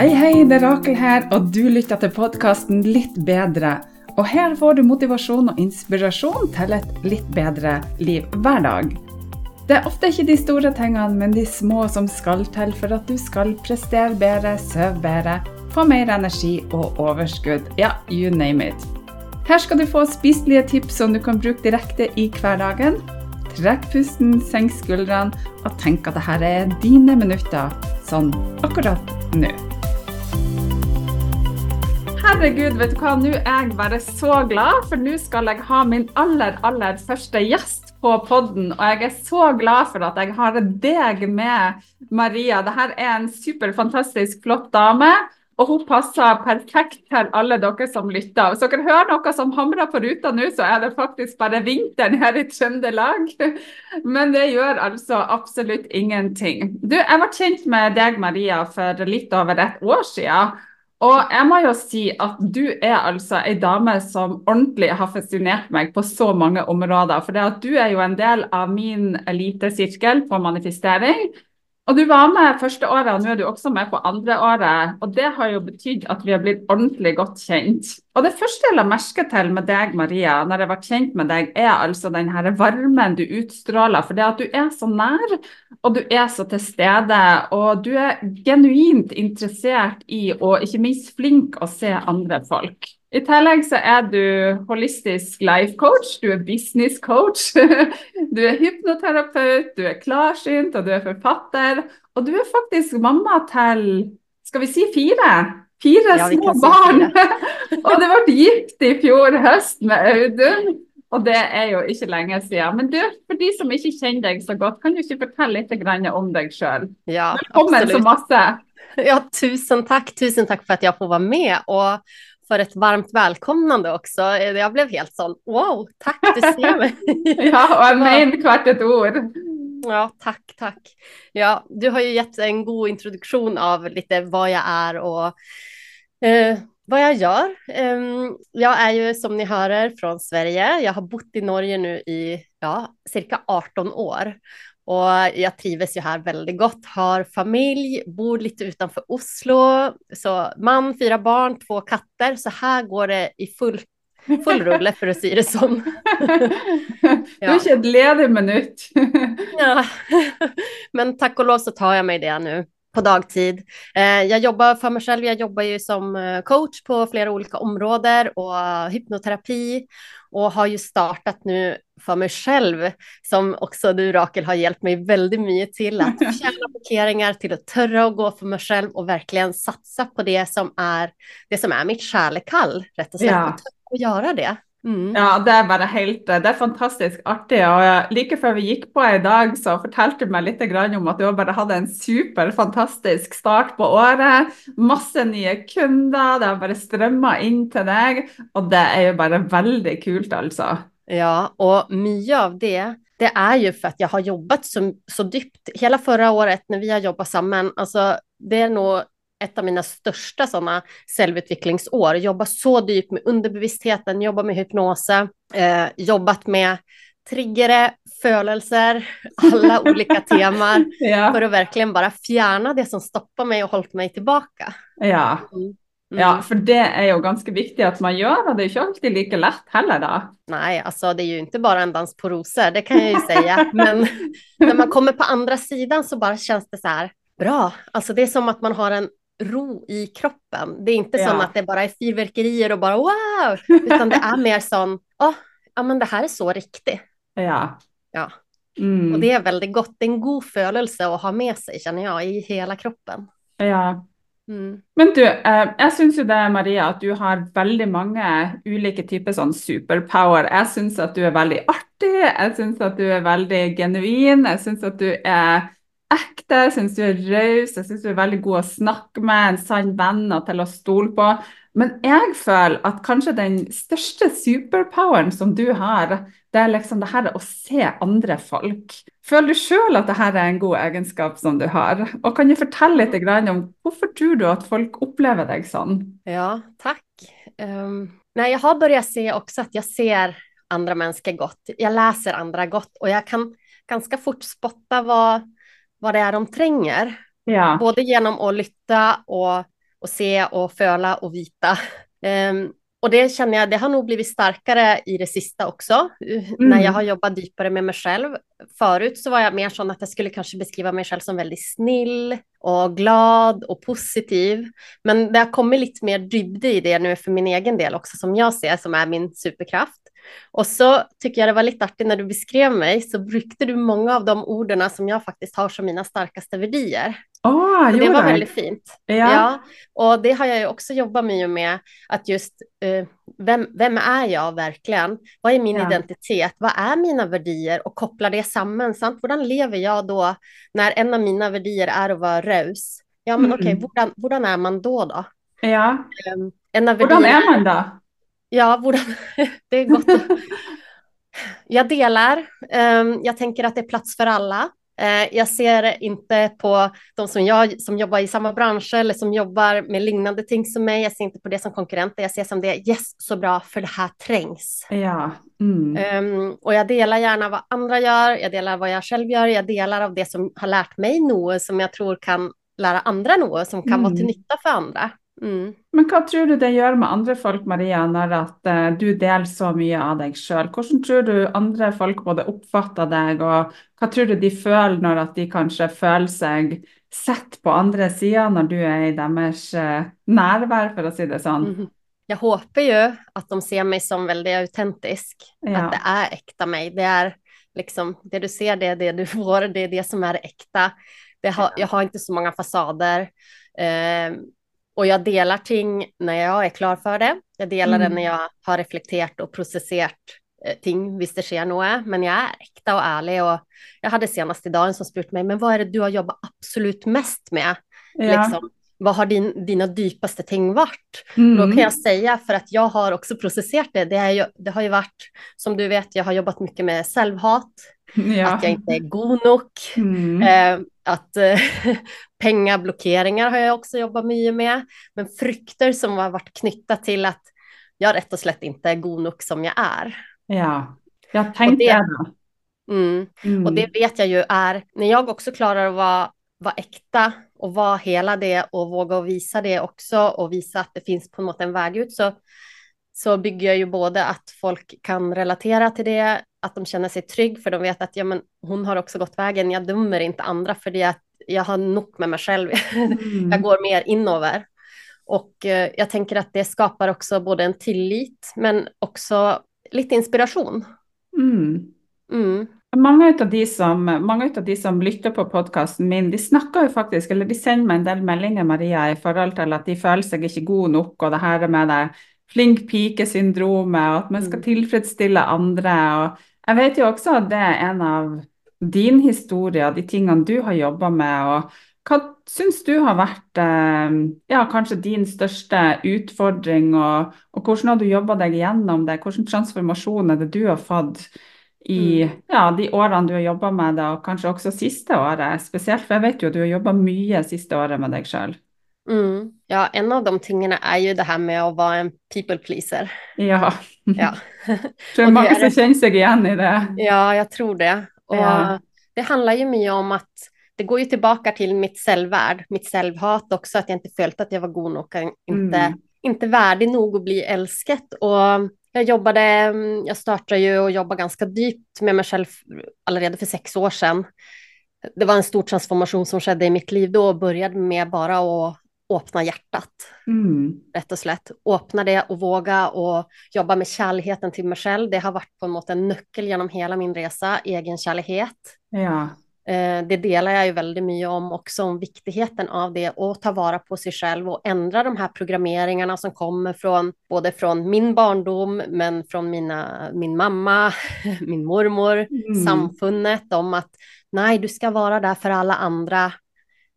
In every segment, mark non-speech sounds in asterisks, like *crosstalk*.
Hei, hei, det er Rakel her, og du lytter til podkasten Litt bedre. Og her får du motivasjon og inspirasjon til et litt bedre liv hver dag. Det er ofte ikke de store tingene, men de små som skal til for at du skal prestere bedre, sove bedre, få mer energi og overskudd. Ja, you name it. Her skal du få spiselige tips som du kan bruke direkte i hverdagen. Trekk pusten, senk skuldrene og tenk at dette er dine minutter sånn akkurat nå. Herregud, vet du hva, nå er jeg bare så glad, for nå skal jeg ha min aller, aller første gjest på podden. Og jeg er så glad for at jeg har deg med, Maria. Dette er en superfantastisk flott dame. Og hun passer perfekt til alle dere som lytter. Hvis dere hører noe som hamrer på ruta nå, så er det faktisk bare vinteren her i Trøndelag. *laughs* Men det gjør altså absolutt ingenting. Du, jeg ble kjent med deg, Maria, for litt over et år siden. Og jeg må jo si at du er altså ei dame som ordentlig har fascinert meg på så mange områder. For det at du er jo en del av min elitesirkel på manifestering. Og du var med første året, og nå er du også med på andre året. Og det har jo betydd at vi har blitt ordentlig godt kjent. Og det første jeg la merke til med deg, Maria, når jeg ble kjent med deg, er altså den her varmen du utstråler. For det at du er så nær, og du er så til stede. Og du er genuint interessert i, og ikke minst flink å se andre folk. I tillegg så er du holistisk life coach, du er business coach, *laughs* du er hypnoterapeut, du er klarsynt og du er forfatter. Og du er faktisk mamma til, skal vi si fire? Fire ja, små barn! *laughs* og du ble gift i fjor høst med Audun. Og det er jo ikke lenge siden. Men du, for de som ikke kjenner deg så godt, kan du ikke fortelle litt om deg sjøl? Ja, Velkommen absolutt. så masse. Ja, tusen takk. Tusen takk for at jeg får være med. Og för ett varmt välkomnande också. Jag blev helt sån, wow, tack, du ser mig. *laughs* ja, och *laughs* jag menar kvart ett ord. Ja, tack, tack. Ja, du har ju gett en god introduktion av lite vad jag är och eh, vad jag gör. Um, jag är ju som ni hör från Sverige. Jag har bott i Norge nu i ja, cirka 18 år och jag trivs ju här väldigt gott, har familj, bor lite utanför Oslo, så man, fyra barn, två katter, så här går det i full, full rulle för att säga det som. *laughs* Du har ledig minut. ja, *laughs* men tack och lov så tar jag mig det nu på dagtid. Eh, jag jobbar för mig själv, jag jobbar ju som eh, coach på flera olika områden och hypnoterapi och har ju startat nu för mig själv, som också du Rakel har hjälpt mig väldigt mycket till, att *laughs* tjäna parkeringar, till att törra och gå för mig själv och verkligen satsa på det som är, det som är mitt kärlekall, rätt och slätt, ja. och göra det. Mm. Ja, det er bare helt Det er fantastisk artig. og Like før vi gikk på i dag, så fortalte du meg litt om at du bare hadde en super fantastisk start på året. Masse nye kunder, det har bare strømma inn til deg. Og det er jo bare veldig kult, altså. Ja, og mye av det det er jo for at jeg har jobbet så, så dypt. Hele forrige året når vi har jobbet sammen, altså, det er noe ett av mina största sådana självutvecklingsår. Jobba så djupt med underbevisstheten, jobba med hypnoser, eh, jobbat med triggere, følelser, *laughs* alla olika teman ja. för att verkligen bara fjärna det som stoppar mig och hållit mig tillbaka. Ja. Mm. Mm. Ja, for det er jo ganske viktig at man gjør, og det er ikke alltid like lett heller, da. Nej, alltså det är ju inte bara en dans på rosor, det kan jag ju säga. *laughs* Men när man kommer på andra sidan så bara känns det så här bra. Alltså det är som att man har en ro i kroppen. Det är inte ja. som att det bara är fyrverkerier och bara wow, utan det är mer som, oh, ja men det här är så riktigt. Ja. Ja. Mm. Och det är väldigt gott, det är en god følelse att ha med sig känner jag i hela kroppen. Ja. Mm. Men du, eh, jeg syns jo det, Maria, at du har veldig mange ulike typer sånn superpower. Jeg syns at du er veldig artig, jeg syns at du er veldig genuin, jeg syns at du er ekte, syns du er raus, jeg syns du er veldig god å snakke med, en sann venn og til å stole på. Men jeg føler at kanskje den største superpoweren som du har, det er liksom det her å se andre folk. Føler du sjøl at dette er en god egenskap som du har? Og kan du fortelle litt om hvorfor tror du at folk opplever deg sånn? Ja, takk. Ehm, um, nej, jag har börjat se också att jag ser andra människor gott. Jag läser andra gott och jag kan ganska fort spotta vad vad det är de tränger. Ja. Både genom att lytta och och se och föla och vita. Um, och det känner jag, det har nog blivit starkare i det sista också, mm. när jag har jobbat djupare med mig själv. Förut så var jag mer sån att jag skulle kanske beskriva mig själv som väldigt snill och glad och positiv. Men det har kommit lite mer dybde i det nu för min egen del också, som jag ser som är min superkraft. Och så tycker jag det var lite artigt när du beskrev mig så brukade du många av de orden som jag faktiskt har som mina starkaste värdier. Oh, det var väldigt fint. Ja. ja. Och det har jag ju också jobbat mycket med, att just uh, vem, vem är jag verkligen? Vad är min ja. identitet? Vad är mina värdier? Och koppla det samman, sant? Hur lever jag då när en av mina värdier är att vara rös? Ja, men mm. okej, okay, hur är man då då? Ja. Um, en av hur är man då? Ja, *laughs* det är gott. *laughs* jag delar. Um, jag tänker att det är plats för alla. Uh, jag ser inte på de som jag som jobbar i samma bransch eller som jobbar med liknande ting som mig. Jag ser inte på det som konkurrenter. Jag ser som det yes, så bra för det här trängs. Ja. Mm. Um, och jag delar gärna vad andra gör. Jag delar vad jag själv gör. Jag delar av det som har lärt mig något som jag tror kan lära andra något som kan mm. vara till mm. nytta för andra. Mm. Men hva tror du det gjør med andre folk, Maria, når at uh, du deler så mye av deg sjøl? Hvordan tror du andre folk både oppfatter deg, og hva tror du de føler når at de kanskje føler seg sett på andre sida når du er i deres uh, nærvær, for å si det sånn? Mm. Jag hoppas ju att de ser mig som väldigt autentisk, ja. att det är äkta mig. Det är liksom det du ser, det är det du får, det är det som är äkta. Det har, jag har inte så många fasader. Eh, och jag delar ting när jag är klar för det. Jag delar mm. det när jag har reflekterat och processerat eh, ting, visst det sker något, men jag är äkta och ärlig. Och jag hade senast idag en som spurt mig, men vad är det du har jobbat absolut mest med? Ja. Liksom, vad har din, dina djupaste ting varit? Mm. Då kan jag säga, för att jag har också processerat det, det, är ju, det har ju varit, som du vet, jag har jobbat mycket med självhat, ja. att jag inte är god nog, mm. eh, att eh, *laughs* pengablockeringar har jag också jobbat mycket med, men frukter som har varit knytta till att jag rätt och slätt inte är god nog som jag är. Ja, jag tänkte det. Mm, mm. Och det vet jag ju är, när jag också klarar att vara, vara äkta och vara hela det och våga visa det också och visa att det finns på något en väg ut så, så bygger jag ju både att folk kan relatera till det, att de känner sig trygg för de vet att ja, men hon har också gått vägen, jag dömer inte andra för det att jag har nog med mig själv, *laughs* mm. jag går mer inover. Och eh, jag tänker att det skapar också både en tillit men också lite inspiration. Mm. Mm. Mange av, de som, mange av de som lytter på podkasten min, de snakker jo faktisk, eller de sender meg en del meldinger Maria, i forhold til at de føler seg ikke gode nok, og det her med det flink pike-syndromet, og at man skal mm. tilfredsstille andre. og Jeg vet jo også at det er en av din historie, de tingene du har jobba med. og Hva syns du har vært eh, ja, kanskje din største utfordring, og, og hvordan har du jobba deg gjennom det? Hvilken transformasjon er det du har fått? I mm. ja, de årene du har jobba med det, og kanskje også siste året spesielt? For jeg vet jo at du har jobba mye siste året med deg sjøl. Mm. Ja, en av de tingene er jo det her med å være en people pleaser. Ja. ja. *laughs* *laughs* tror er mange som kjenner seg igjen i det. Ja, jeg tror det. Og ja. det handler jo mye om at det går ju tillbaka till mitt självvärd, mitt självhat också, att jag inte följt att jag var god nog, inte, mm. inte värdig nog att bli älskat. Och jag jobbade, mm, jag startade ju och jobbade ganska djupt med mig själv allerede för sex år sedan. Det var en stor transformation som skedde i mitt liv då och började med bara att öppna hjärtat. Mm. Rätt och slätt. Öppna det och våga och jobba med kärleken till mig själv. Det har varit på något en nyckel genom hela min resa, egen kärlighet. Ja. Eh, det delar jag ju väldigt mycket om också, om viktigheten av det och ta vara på sig själv och ändra de här programmeringarna som kommer från både från min barndom, men från mina, min mamma, *laughs* min mormor, mm. samfundet om att nej, du ska vara där för alla andra.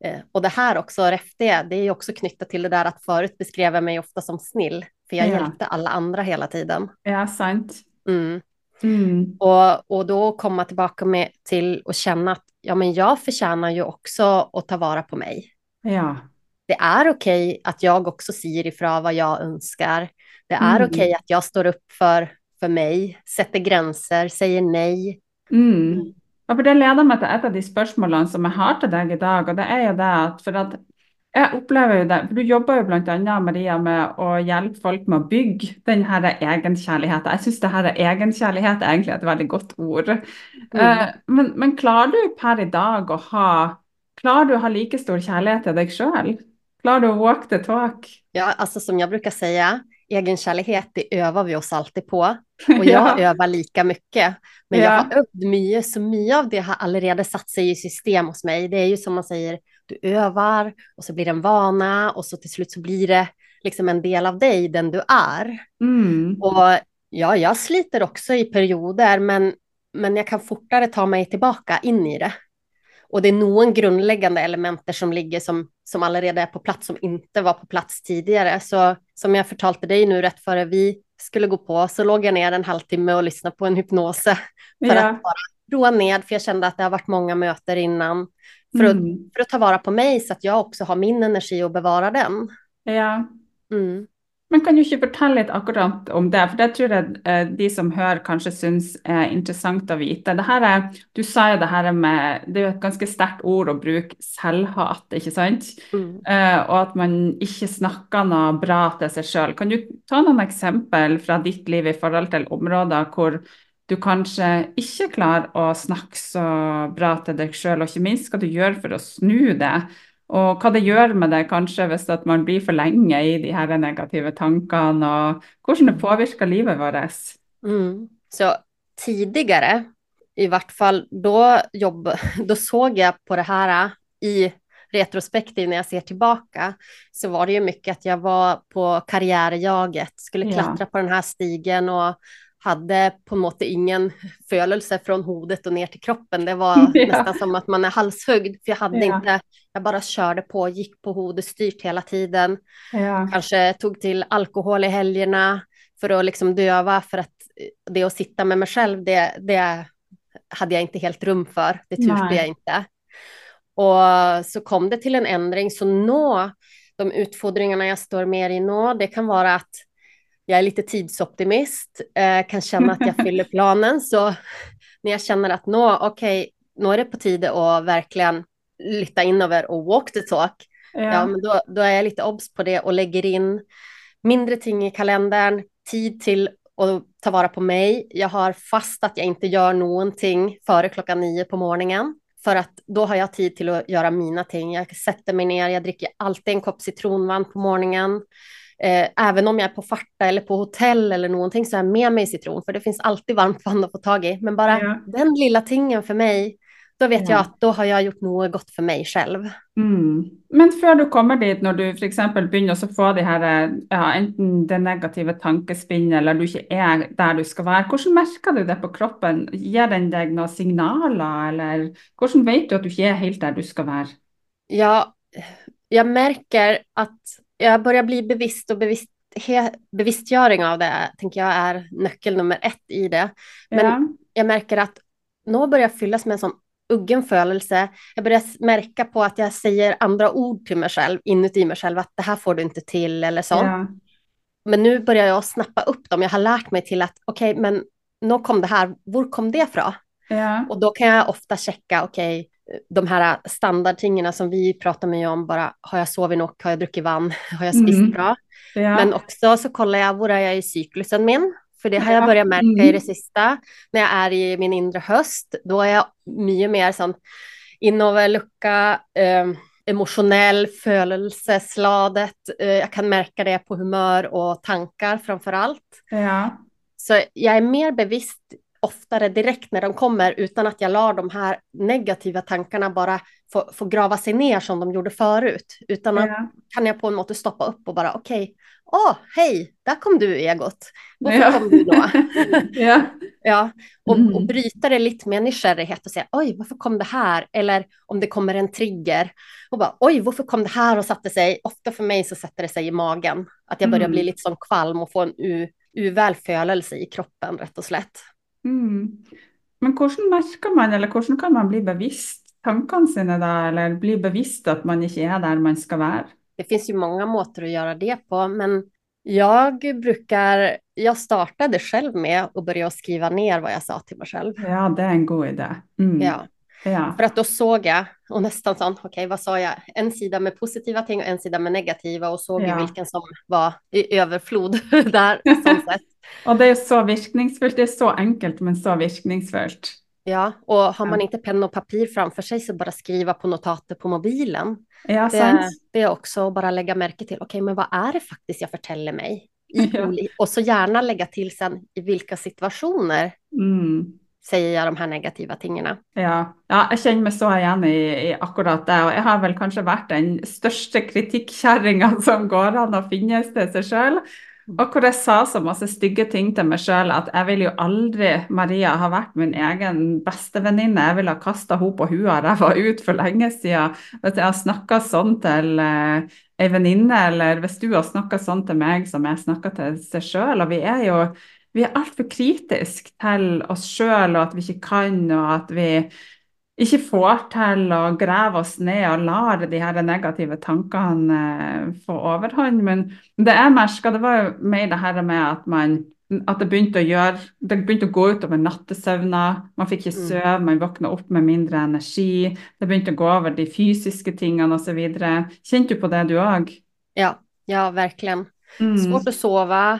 Eh, och det här också, efter det är också knyttat till det där att förut beskrev jag mig ofta som snill, för jag ja. hjälpte alla andra hela tiden. Ja, sant. Mm. Mm. Och, och då komma tillbaka med, till och känna att ja, men jag förtjänar ju också att ta vara på mig. Ja. Det är okej okay att jag också säger ifrån vad jag önskar. Det är mm. okej okay att jag står upp för, för mig, sätter gränser, säger nej. Mm. Ja, for Det leder meg til et av de spørsmålene som jeg har til deg i dag. og det er jo det at for at Jeg opplever jo det, for Du jobber jo bl.a. Maria, med å hjelpe folk med å bygge den her egenkjærligheten. Jeg syns det her egenkjærlighet er egentlig et veldig godt ord. Mm. Eh, men, men klarer du per i dag å ha Klarer du å ha like stor kjærlighet til deg sjøl? Klarar du att walk the talk? Ja, alltså som jag brukar säga, egenkärlighet, det övar vi oss alltid på. *laughs* Och jag ja. övar lika mycket. Men Ja. jag har övat mycket, så mycket av det har allerede satt sig i system hos mig. Det är ju som man säger, du övar och så blir det en vana och så till slut så blir det liksom en del av dig, den du är. Mm. Och ja, jag sliter också i perioder, men, men jag kan fortare ta mig tillbaka in i det. Och det är någon grundläggande elementer som ligger som, som allerede är på plats, som inte var på plats tidigare. Så som jag förtalte dig nu rätt före vi skulle gå på, så låg jag ner en halvtimme och lyssnade på en hypnos för Ja. att bara roa ned, för jag kände att det har varit många möten innan. För, att, Mm. för att ta vara på mig så att jag också har min energi och bevara den. ja. Mm. Men kan du ikke fortelle litt akkurat om det? For det tror jeg eh, de som hører kanskje syns er interessant å vite. Det her er, du sa jo det her med Det er jo et ganske sterkt ord å bruke selvhat, ikke sant? Mm. Eh, og at man ikke snakker noe bra til seg sjøl. Kan du ta noen eksempel fra ditt liv i forhold til områder hvor du kanskje ikke klarer å snakke så bra til deg sjøl, og ikke minst hva du gjør for å snu det? Og hva det gjør med deg kanskje hvis at man blir for lenge i de her negative tankene, og hvordan det påvirker livet vårt. Mm. Så tidigare, i vart fall, då, jobb, *laughs* då såg jag på det här i retrospektiv när jag ser tillbaka, så var det ju mycket att jag var på karriärjaget, skulle Ja. klättra på den här stigen och hade på något ingen følelse från hodet och ner till kroppen. Det var *laughs* Ja. nästan som att man är halshögd, för jag hade Ja. inte, jag bara körde på, gick på hodet styrt hela tiden Ja. kanske tog till alkohol i helgerna för att liksom döva, för att det att sitta med mig själv, det, det hade jag inte helt rum för. Det turste Nej. jag inte. Och så kom det till en ändring, så nå, de utfordringarna jag står mer i nå, det kan vara att jag är lite tidsoptimist, eh, kan känna att jag fyller planen, så när jag känner att nå, okej, nu är det på tide att verkligen lytta in över och walk the talk, Ja, Ja. men då, då är jag lite obs på det och lägger in mindre ting i kalendern, tid till att ta vara på mig. Jag har fast att jag inte gör någonting före klockan nio på morgonen. För att då har jag tid till att göra mina ting. Jag sätter mig ner, jag dricker alltid en kopp citronvatten på morgonen. Eh, även om jag är på farta eller på hotell eller någonting så har jag med mig citron. För det finns alltid varmt vatten att få tag i. Men bara Ja. den lilla tingen för mig, då vet Ja. jag att då har jag gjort något gott för mig själv. Mm. Men før du kommer dit, når du f.eks. begynner å få de her, ja, enten det negative tankespinnet eller du ikke er der du skal være, hvordan merker du det på kroppen? Gir den deg noen signaler, eller hvordan vet du at du ikke er helt der du skal være? Ja, jag märker att jag börjar bli bevisst och bevisst, bevisstgöring av det, tänker jag är nyckel nummer ett i det. Men Ja. jag märker att nå börjar fyllas med en sån uggen følelse. Jag börjar märka på att jag säger andra ord till mig själv, inuti mig själv, att det här får du inte till eller sånt. Ja. Men nu börjar jag snappa upp dem. Jag har lärt mig till att okej, men nu kom det här, var kom det från? Ja. Och då kan jag ofta checka, okej, de här standardtingarna som vi pratar mycket om, bara har jag sovit nog, har jag druckit vann, *laughs* har jag spist Mm. bra? Ja. Men också så kollar jag, var är jag i cyklusen min? För det har jag Ja. börjat märka Mm. i det sista. När jag är i min inre höst, då är jag mycket mer sån innover lucka, eh, emotionell, følelsesladet. Eh, jag kan märka det på humör och tankar framför allt. ja. Så jag är mer bevisst oftare direkt när de kommer utan att jag lar de här negativa tankarna bara få, få grava sig ner som de gjorde förut. Utan att Ja. kan jag på en måte stoppa upp och bara okej, åh hej, där kom du egot. Varför Ja. kom du då? *laughs* ja. ja, och, Mm. och bryta det lite med nysgjerrighet och säga oj, varför kom det här? Eller om det kommer en trigger och bara oj, varför kom det här och satte sig? Ofta för mig så sätter det sig i magen. Att jag börjar Mm. bli lite som kvalm och få en u, følelse i kroppen rätt och slätt. Mm. Men hvordan merker man, eller hvordan kan man bli bevisst tankene sine da, eller bli bevisst at man ikke er der man skal være? Det finns ju många måter att göra det på, men jag brukar, jag startade själv med att börja skriva ner vad jag sa till mig själv. Ja, det er en god idé. Mm. Ja. Ja. För att då såg jag, och nästan sån, okej okay, vad sa jag, en sida med positiva ting och en sida med negativa och såg ja. vilken som var i överflod *laughs* där. *laughs* och det är så virkningsfullt, det är så enkelt men så virkningsfullt. Ja, och har man inte penna och papper framför sig så bara skriva på notater på mobilen. Ja, det, det är också bara lägga märke till, okej okay, men vad är det faktiskt jag förtäller mig? *laughs* Ja. Och så gärna lägga till sen i vilka situationer mm. Säger jag de här negativa tingarna. Ja, ja jag känner mig så igen i, i akkurat det. Och jag har väl kanske varit den största kritikkärringen som går an att finnas till sig själv. Och hvor jeg sa så masse stygge ting til meg sjøl at jeg vil jo aldri Maria ha vært min egen bestevenninne. Jeg ville ha kasta henne på huet av ræva ut for lenge siden. Hvis jeg har snakka sånn til eh, ei venninne, eller hvis du har snakka sånn til meg som jeg snakker til seg sjøl. Og vi er jo vi er altfor kritiske til oss sjøl, og at vi ikke kan, og at vi ikke får til å grave oss ned og lar de her negative tankene eh, få overhånd. Men det jeg merka, det var jo mer det her med at man at det begynte gjøre, det begynte å gå utover nattesøvna. Man fikk ikke mm. sove, man våkna opp med mindre energi. Det begynte å gå over de fysiske tingene osv. Kjente du på det du òg? Ja, ja, verkligen. Mm. Svårt att sova.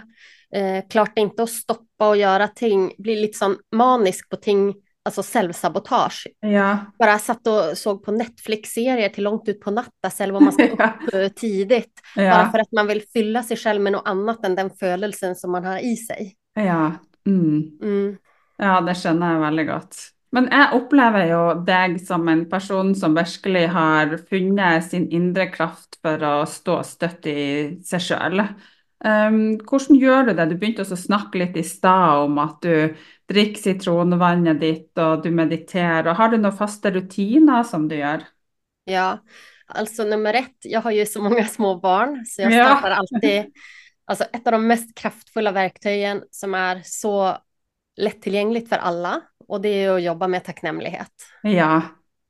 Eh, klart inte att stoppa och göra ting, bli sån manisk på ting alltså självsabotage. Ja. Bara satt och såg på Netflix-serier till långt ut på natten, själv om man ska upp ja. tidigt. Ja. Bara för att man vill fylla sig själv med något annat än den födelsen som man har i sig. Ja, mm. Mm. ja det känner jag väldigt gott. Men jag upplever ju dig som en person som verkligen har funnit sin inre kraft för att stå stött i sig själv. Um, hvordan gjør du det? Du begynte også å snakke litt i stad om at du drikker sitronvannet ditt och du mediterar. Har du några fasta rutiner som du gör? Ja, alltså nummer ett, jag har ju så många små barn så jag startar ja. alltid, alltså ett av de mest kraftfulla verktygen som är så lättillgängligt för alla och det är att jobba med tacknämlighet. Ja.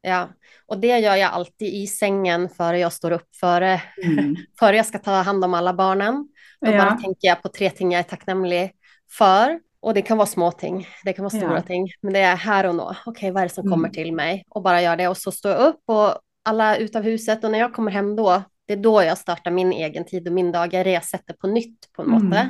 Ja, och det gör jag alltid i sängen före jag står upp, före, mm. *laughs* före jag ska ta hand om alla barnen. Då ja. bara tänker jag på tre ting jag är tacknämlig för. Och det kan vara små ting, det kan vara stora ja. ting, men det är här och nu. Okej, okay, vad är det som mm. kommer till mig? Och bara gör det och så står jag upp och alla ut av huset och när jag kommer hem då, det är då jag startar min egen tid och min dag. Jag resätter på nytt på en mm. måte.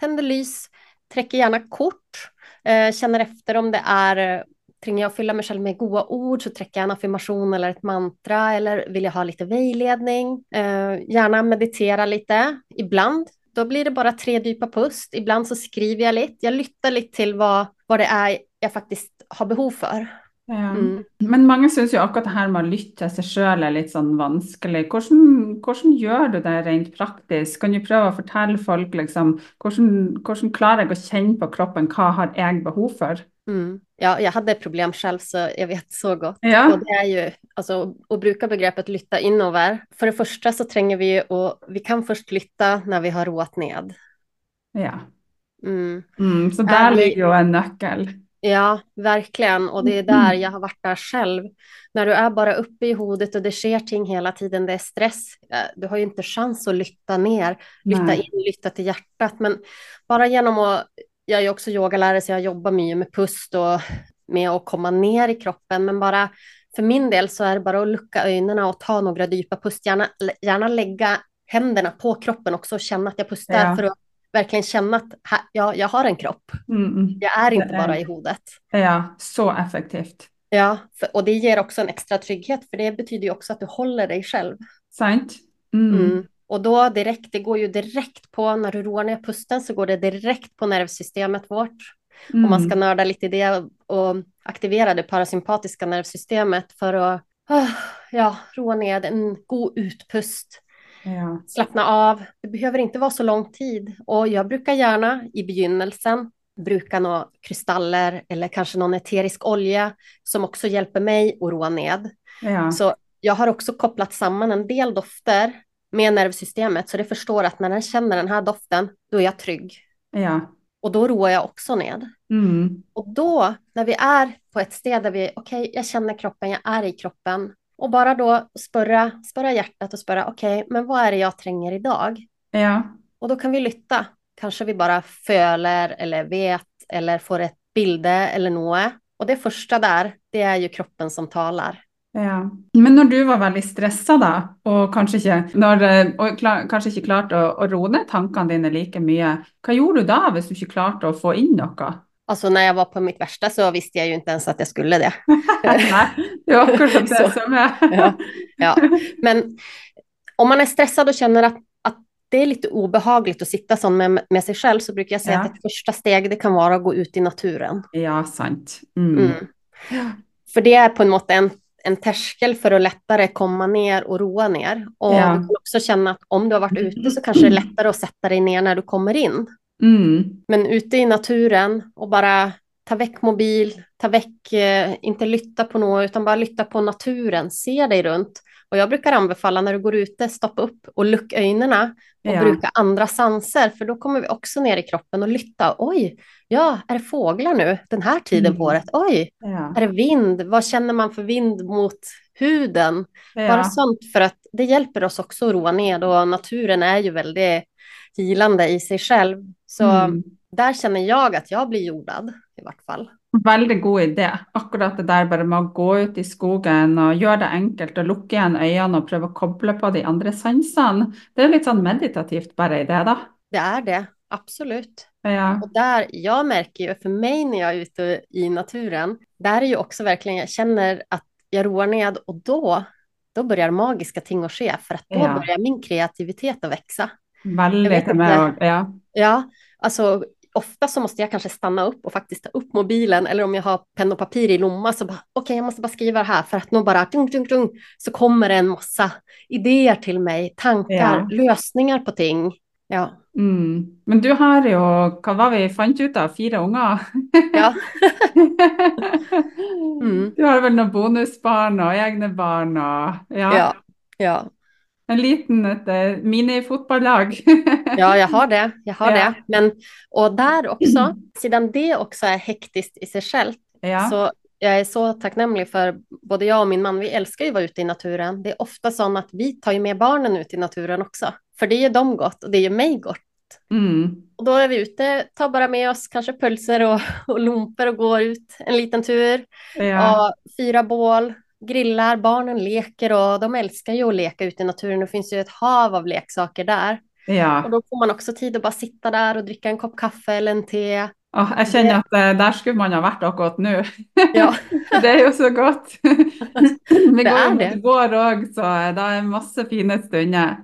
Tänder lys, träcker gärna kort, eh, känner efter om det är Tränger jag fylla mig själv med goda ord så träcker jag en affirmation eller ett mantra eller vill jag ha lite vägledning. Eh, gärna meditera lite ibland då blir det bara tre djupa pust. Ibland så skriver jag lite. Jag lyssnar lite till vad, vad det är jag faktiskt har behov för. Ja. Mm. Men många syns ju akkurat det här med att lytte sig själv är lite. Hvordan, hvordan gjør du det rent praktiskt? Kan du prøve å fortelle folk liksom, hvordan klarer jeg å kjenne på kroppen hva har jeg behov for? Mm. Ja, jag hade problem själv så jag vet så gott. Ja. Och det är ju, alltså, att bruka begreppet lytta inover. För det första så tränger vi och vi kan först lytta när vi har roat ned. Ja. Mm. Mm, så där vi... ligger ju en nyckel. Ja, verkligen. Och det är där jag har varit där själv. När du är bara uppe i huvudet och det sker ting hela tiden, det är stress. Du har ju inte chans att lytta ner, lytta Nej. in, lytta till hjärtat. Men bara genom att jag är också yogalärare så jag jobbar mycket med pust och med att komma ner i kroppen. Men bara för min del så är det bara att lucka ögonen och ta några djupa pust. Gärna, gärna lägga händerna på kroppen också och känna att jag pustar ja. för att verkligen känna att här, ja, jag har en kropp. Mm, mm. Jag är inte bara i huvudet. Ja, så effektivt. Ja, för, och det ger också en extra trygghet för det betyder ju också att du håller dig själv. Sant. Mm. mm. Och då direkt, det går ju direkt på, när du roar ner pusten så går det direkt på nervsystemet vårt. Mm. Om man ska nörda lite i det och aktivera det parasympatiska nervsystemet för att oh, ja, roa ner en god utpust. Ja. Slappna av. Det behöver inte vara så lång tid. Och jag brukar gärna i begynnelsen bruka några kristaller eller kanske någon eterisk olja som också hjälper mig att roa ned. Ja. Så jag har också kopplat samman en del dofter med nervsystemet så det förstår att när den känner den här doften, då är jag trygg. Ja. Och då roar jag också ned. Mm. Och då, när vi är på ett sted där vi, okej, okay, jag känner kroppen, jag är i kroppen. Och bara då spörra, spörra hjärtat och spörra, okej, okay, men vad är det jag tränger idag? Ja. Och då kan vi lytta. Kanske vi bara föler eller vet eller får ett bilde eller något. Och det första där, det är ju kroppen som talar. Ja. Men når du var veldig stressa, da, og kanskje ikke, når, og klar, kanskje ikke klarte å, å roe ned tankene dine like mye, hva gjorde du da hvis du ikke klarte å få inn noe? Alltså när jag var på mitt värsta så visste jag ju inte ens att jag skulle det. *laughs* Nei, det er akkurat det *laughs* Så, som er. ja, ja. Men om man är stressad och känner att, att det är lite obehagligt att sitta sån med, med sig själv så brukar jag säga Ja. att ett första steg det kan vara att gå ut i naturen. Ja, sant. Mm. Mm. För det är på en måte en, en terskel för att lättare komma ner och roa ner. Och Ja. du kan också känna att om du har varit ute så kanske det är lättare att sätta dig ner när du kommer in. Mm. Men ute i naturen och bara ta väck mobil, ta väck, eh, inte lytta på något utan bara lytta på naturen, se dig runt. Och jag brukar anbefalla när du går ute, stoppa upp och luck ögonen och Ja. bruka andra sanser för då kommer vi också ner i kroppen och lytta. Oj, ja, är det fåglar nu den här tiden på Mm. året? Oj, Ja. är det vind? Vad känner man för vind mot huden? Bara Ja. sånt för att det hjälper oss också att roa ner och naturen är ju väldigt hilande i sig själv. Så Mm. där känner jag att jag blir jordad i vart fall. Veldig god idé. Akkurat det der bare med å gå ut i skogen og gjøre det enkelt lukke igjen øynene og prøve å koble på de andre sansene. Det litt sånn meditativt bare i det, da. Det är det, absolut. Ja. Och där, jag märker ju för mig när jag är ute i naturen, där är ju också verkligen, jag känner att jag roar ned och då, då börjar magiska ting att ske för att då Ja. börjar min kreativitet att växa. Ikke. òg. Ja. Ja, alltså ofta så måste jag kanske stanna upp och faktiskt ta upp mobilen eller om jag har penna och papper i lomma så bara okej, jag måste bara skriva det här för att nog bara dung, dung, dung, så kommer det en massa idéer till mig, tankar, Ja. lösningar på ting. Ja, Mm. Men du har jo, hva var vi fant ut av, fire unger? ja, *laughs* Mm. Du har vel noen bonusbarn og egne barn og ja, ja, ja. en liten et minifotballag. *laughs* Ja, jag har det. Jag har Ja. det. Men, och där också, sedan det också är hektiskt i sig självt, ja. så jag är så tacknämlig för både jag och min man, vi älskar ju att vara ute i naturen. Det är ofta så att vi tar ju med barnen ut i naturen också, för det gör dem gott och det gör mig gott. Mm. Och då är vi ute, tar bara med oss kanske pölser och, *laughs* och lumper och går ut en liten tur. ja. Och fyra bål, grillar, barnen leker och de älskar ju att leka ute i naturen. Det finns ju ett hav av leksaker där. ja. Och då får man också tid att bara sitta där och dricka en kopp kaffe eller en te. Åh, jeg kjenner at eh, der skulle man ha vært akkurat nå. Ja, *laughs* Det er jo så godt. *laughs* Vi Det går er jo det. mot vår òg, så det er masse fine stunder.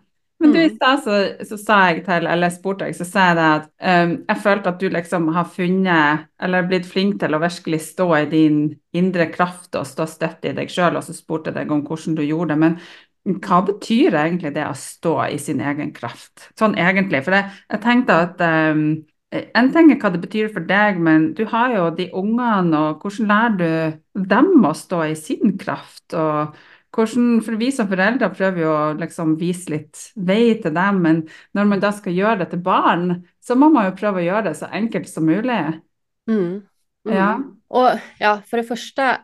Men du, i Mm. så, så sa jeg til, eller spurte jeg, så sa jeg det at um, jeg følte at du liksom har funnet, eller blitt flink til å virkelig stå i din indre kraft og stå støtt i deg sjøl, og så spurte jeg deg om hvordan du gjorde det. Men hva betyr egentlig det å stå i sin egen kraft? Sånn egentlig. For jeg, jeg tenkte at um, en ting er hva det betyr for deg, men du har jo de ungene, og hvordan lærer du dem å stå i sin kraft? Og hvordan, for vi som foreldre prøver jo å liksom vise litt vei til dem, men når man da skal gjøre det til barn, så må man jo prøve å gjøre det så enkelt som mulig. Mm. Mm. Ja. Och ja, för det första,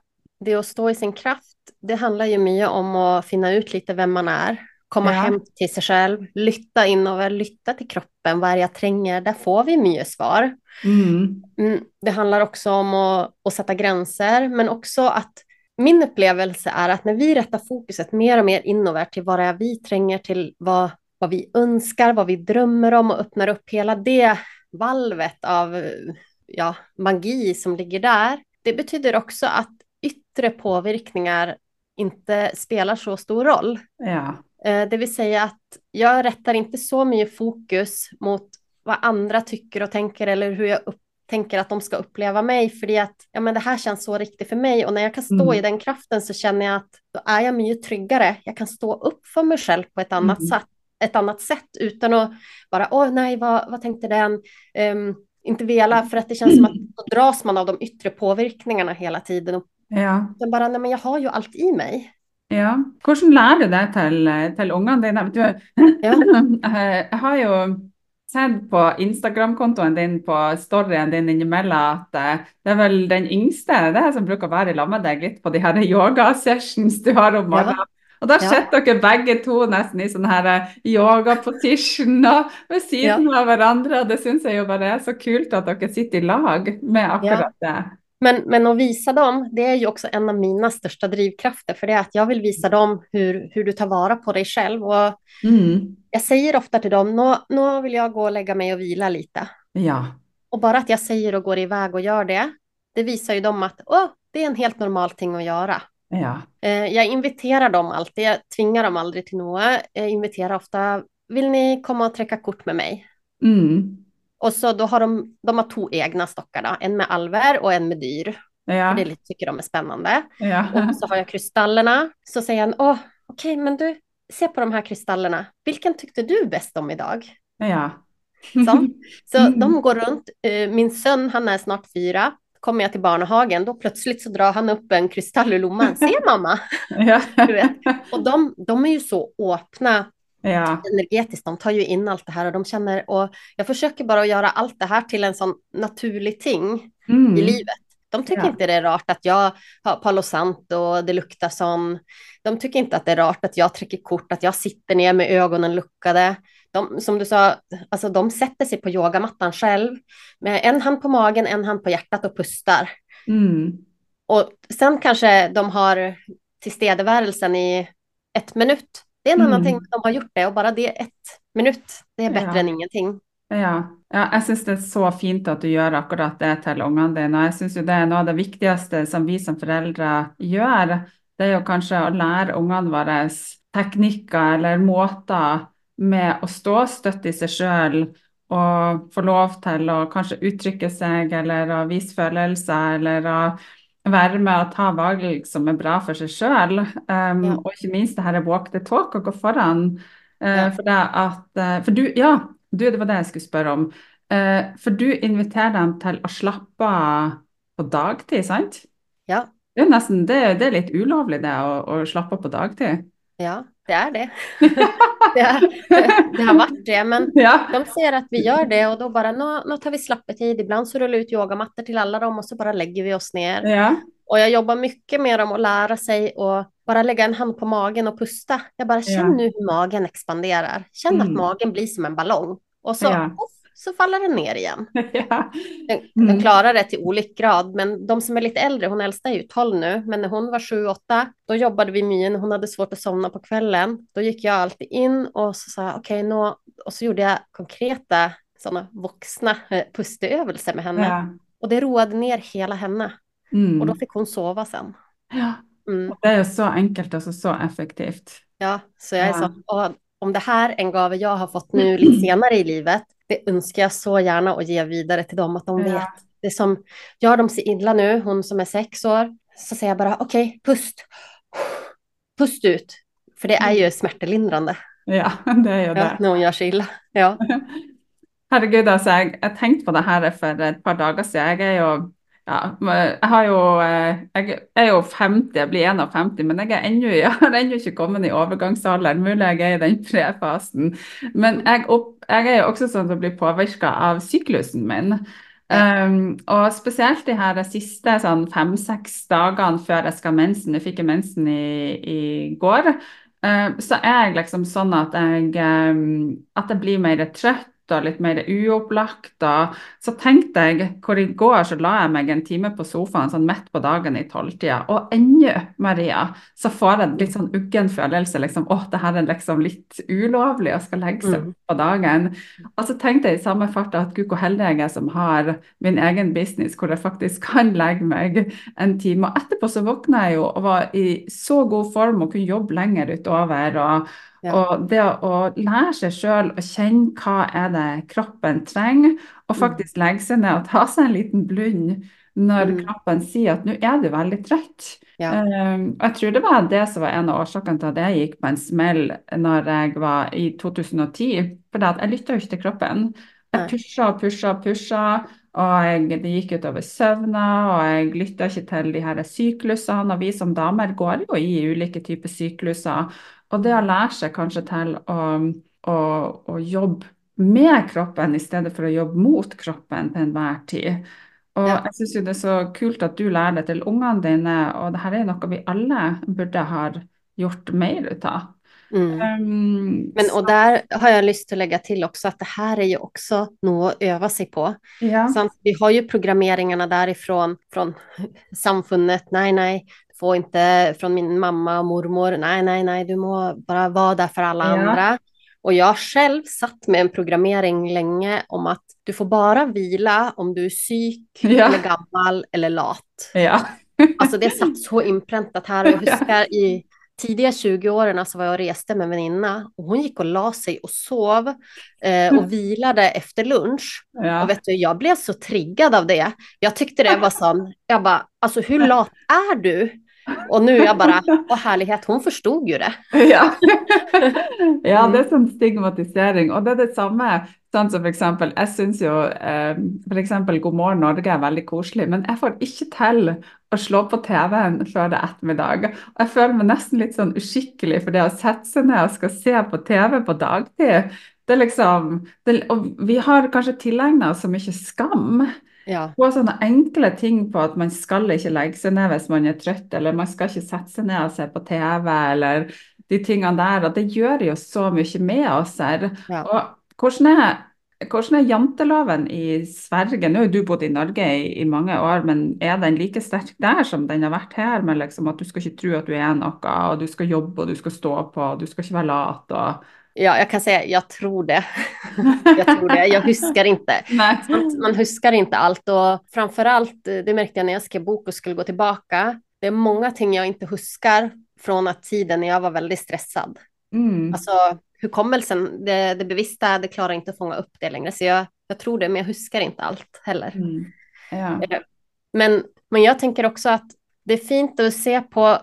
det att stå i sin kraft, det handlar ju mycket om att finna ut lite vem man är, komma Ja. hem till sig själv, lytta inöver, lytta till kroppen, vad är jag tränger, där får vi mycket svar. Mm. Mm, det handlar också om att, att sätta gränser, men också att min upplevelse är att när vi rättar fokuset mer och mer inöver till vad det är vi tränger till, vad, vad vi önskar, vad vi drömmer om och öppnar upp hela det valvet av ja, magi som ligger där. Det betyder också att yttre påverkningar inte spelar så stor roll. Ja. Eh, Det vill säga att jag rättar inte så mycket fokus mot vad andra tycker och tänker eller hur jag upp, tänker att de ska uppleva mig. För att ja, men det här känns så riktigt för mig och när jag kan stå Mm. i den kraften så känner jag att då är jag mycket tryggare. Jag kan stå upp för mig själv på ett annat, Mm. sätt, ett annat sätt utan att bara åh nej vad, vad tänkte den? Ehm, inte vela för att det känns som att då dras man av de yttre påverkningarna hela tiden. Och ja. sen bara nej men jag har ju allt i mig. Ja. Hvordan lærer du det til, til ungene dine? Du, Ja. *laughs* jeg har jo sett på Instagram-kontoen din på storyen din innimellom at eh, det er vel den yngste det er som bruker å være i lag med deg litt på de her *laughs* yoga-sessions du har om morgenen. Og da Ja. sitter dere begge to nesten i sånn her eh, yoga-position *laughs* og ved siden av hverandre. og Det syns jeg jo bare er så kult at dere sitter i lag med akkurat det. Men, men att visa dem, det är ju också en av mina största drivkrafter, för det är att jag vill visa dem hur, hur du tar vara på dig själv. Och Mm. jag säger ofta till dem, nå, nå vill jag gå och lägga mig och vila lite. Ja. Och bara att jag säger och går iväg och gör det, det visar ju dem att åh, det är en helt normal ting att göra. Ja. Eh, jag inviterar dem alltid, jag tvingar dem aldrig till något. Jag inviterar ofta, vill ni komma och träcka kort med mig? Mm. Och så då har de, de har två egna stockar då, en med alver och en med dyr. Ja. Det tycker de är spännande. Ja. Och så har jag kristallerna. Så säger han, åh, okej, men du, se på de här kristallerna. Vilken tyckte du bäst om idag? Ja. Så, *laughs* så Mm. de går runt. Eh, Min son, han är snart fyra. Kommer jag till barnhagen, då plötsligt så drar han upp en kristall ur lomman. Se mamma! *laughs* Ja. Och de, de är ju så öppna Ja. energetiskt, de tar ju in allt det här och de känner, och jag försöker bara att göra allt det här till en sån naturlig ting Mm. i livet. De tycker Ja. inte det är rart att jag har Palo Santo och det luktar sån. De tycker inte att det är rart att jag trycker kort, att jag sitter ner med ögonen luckade. De, som du sa, alltså de sätter sig på yogamattan själv med en hand på magen, en hand på hjärtat och pustar. Mm. Och sen kanske de har tillstedevärelsen i ett minut. Det är en annan Mm. ting, de har gjort det och bara det ett minut, det är bättre Ja. än ingenting. Ja. ja, jeg syns det er så fint at du gjør akkurat det til ungene dine. Jeg syns jo det er noe av det viktigste som vi som foreldre gjør. Det er jo kanskje å lære ungene våre teknikker eller måter med å stå støtt i seg sjøl og få lov til å kanskje uttrykke seg eller å vise følelser eller å være med og ta valg som er bra for seg sjøl. Um, Ja. Og ikke minst det her walk the talk og gå foran. Eh, Ja. For at eh, For du, ja, du, det var det jeg skulle spørre om. Eh, For du inviterer dem til å slappe av på dagtid, sant? Ja, Det er jo nesten, det, det er litt ulovlig det å, å slappe av på dagtid. Ja, det är det. *laughs* det, är, det, har varit det, men *laughs* Ja. de ser att vi gör det och då bara, nå, nå tar vi slappetid. Ibland så rullar jag ut yogamattor till alla dem och så bara lägger vi oss ner. Ja. Och jag jobbar mycket med dem att lära sig och bara lägga en hand på magen och pusta. Jag bara, känn Ja. nu hur magen expanderar. Känn att Mm. magen blir som en ballong. Och så, Ja. Så faller den ner igen. *laughs* ja. Mm. den klarar det till olik grad, men de som är lite äldre, hon äldsta är ju 12 nu, men när hon var 7-8, då jobbade vi när hon hade svårt att somna på kvällen, då gick jag alltid in och så sa okej, nå, och så gjorde jag konkreta sådana vuxna eh, pusteövelser med henne. Ja. Och det roade ner hela henne. Mm. Och då fick hon sova sen. ja. Mm. Det jo så enkelt og så, effektivt. Ja, så jag är så, och om det här är en gåva jag har fått nu lite *clears throat* senare i livet, det önskar jag så gärna att ge vidare till dem, att de Ja. vet. Det är som, gör de sig illa nu, hon som är sex år, så säger jag bara okej, pust. Pust ut. För det är ju smärtlindrande Ja, *laughs* det jo ja, det. när hon gör sig illa. Ja, *laughs* Herregud, altså, jeg, jeg tenkte på det her for et par dager siden. Jeg er jo ja, jeg har jo eh, Jeg er jo 50, jeg blir 51, men jeg, ennå, *laughs* jeg har ennå ikke kommet i overgangsalderen. Mulig jeg er i den prefasen. Men jeg, opp, jeg er jo også sånn som blir påvirka av syklusen min. Um, og spesielt de her siste sånn fem-seks dagene før jeg skal mensen. Jeg fikk mensen i, i går. Eh, så er jeg liksom sånn at jeg, eh, at jeg blir mer trøtt og litt mer uopplagt. Og så tenkte jeg, hvor i går så la jeg meg en time på sofaen sånn midt på dagen i tolvtida, og ennå, Maria, så får jeg litt sånn uggen følelse, liksom, åh, det her er liksom litt ulovlig å skal legge seg Mm. på dagen. Og så tenkte jeg i samme fart at gud, hvor heldig jeg er som har min egen business, hvor jeg faktisk kan legge meg en time. Og etterpå så våkna jeg jo og var i så god form og kunne jobbe lenger utover. Og, Ja. og det å lære seg sjøl å kjenne hva er det kroppen trenger, og Mm. faktisk legge seg ned og ta seg en liten blund når Mm. kroppen sier at nå er du veldig trøtt. Ja. Um, og jeg tror det var det som var en av årsakene til at jeg gikk på en smell når jeg var i 2010. For jeg lytta jo ikke til kroppen. Jeg pusha og pusha og pusha, og jeg, det gikk utover søvna, og jeg lytta ikke til de her syklusene. Og vi som damer går jo i ulike typer sykluser. Og det å lære seg kanskje til å, å, å jobbe med kroppen i stedet for å jobbe mot kroppen til enhver tid. Og Ja. jeg syns jo det er så kult at du lærer det til ungene dine, og det her er noe vi alle burde ha gjort mer ut av. Mm. Um, Men och där har jag lust att lägga till också att det här är ju också något att öva sig på. ja. Vi har ju programmeringarna därifrån, från samfundet, nej, nej, får inte från min mamma och mormor, nej, nej, nej, du må bara vara där för alla Ja. andra. Och jag själv satt med en programmering länge om att du får bara vila om du är psyk *laughs* Ja. eller gammal eller lat. ja. *laughs* Alltså det satt så inpräntat här och jag huskar i tidiga 20-åren så var jag och reste med en väninna och hon gick och la sig och sov eh, och *laughs* vilade efter lunch. ja. Och vet du, jag blev så triggad av det. Jag tyckte det var sån, jag bara, alltså hur lat är du? Och nu är jag bara, åh härlighet, hon förstod ju det. *laughs* Ja. *laughs* ja, Mm. det er sånn stigmatisering. Og det er det samme. Sånn som eksempel, jeg syns jo eh, eksempel God morgen Norge er veldig koselig, men jeg får ikke til å slå på TV-en før det er ettermiddag. Og jeg føler meg nesten litt sånn uskikkelig for det å sette seg ned og skal se på TV på dagtid. Det er liksom, det, og vi har kanskje tilegna oss så mye skam Ja, på sånne enkle ting på at man skal ikke legge seg ned hvis man er trøtt, eller man skal ikke sette seg ned og se på TV, eller de tingene der. Og det gjør jo så mye med oss her. Ja. Og hvordan er, hvordan er janteloven i Sverige? Nå har du bodd i Norge i, i mange år, men er den like sterk der som den har vært her? Med liksom at du skal ikke tro at du er noe, og du skal jobbe og du skal stå på, og du skal ikke være lat. Og... ja, jag kan säga, jag tror det. jag tror det, jag huskar inte. *laughs* Sant? Man huskar inte allt och framförallt, eh, det märkte jag när jag skrev bok och skulle gå tillbaka, det är många ting jag inte huskar från att tiden när jag var väldigt stressad. Mm. Alltså hukommelsen, det, det bevissta, det klarar inte att fånga upp det längre. Så jag, jag tror det, men jag huskar inte allt heller. Mm. Ja. Men, men jag tänker också att det är fint att se på,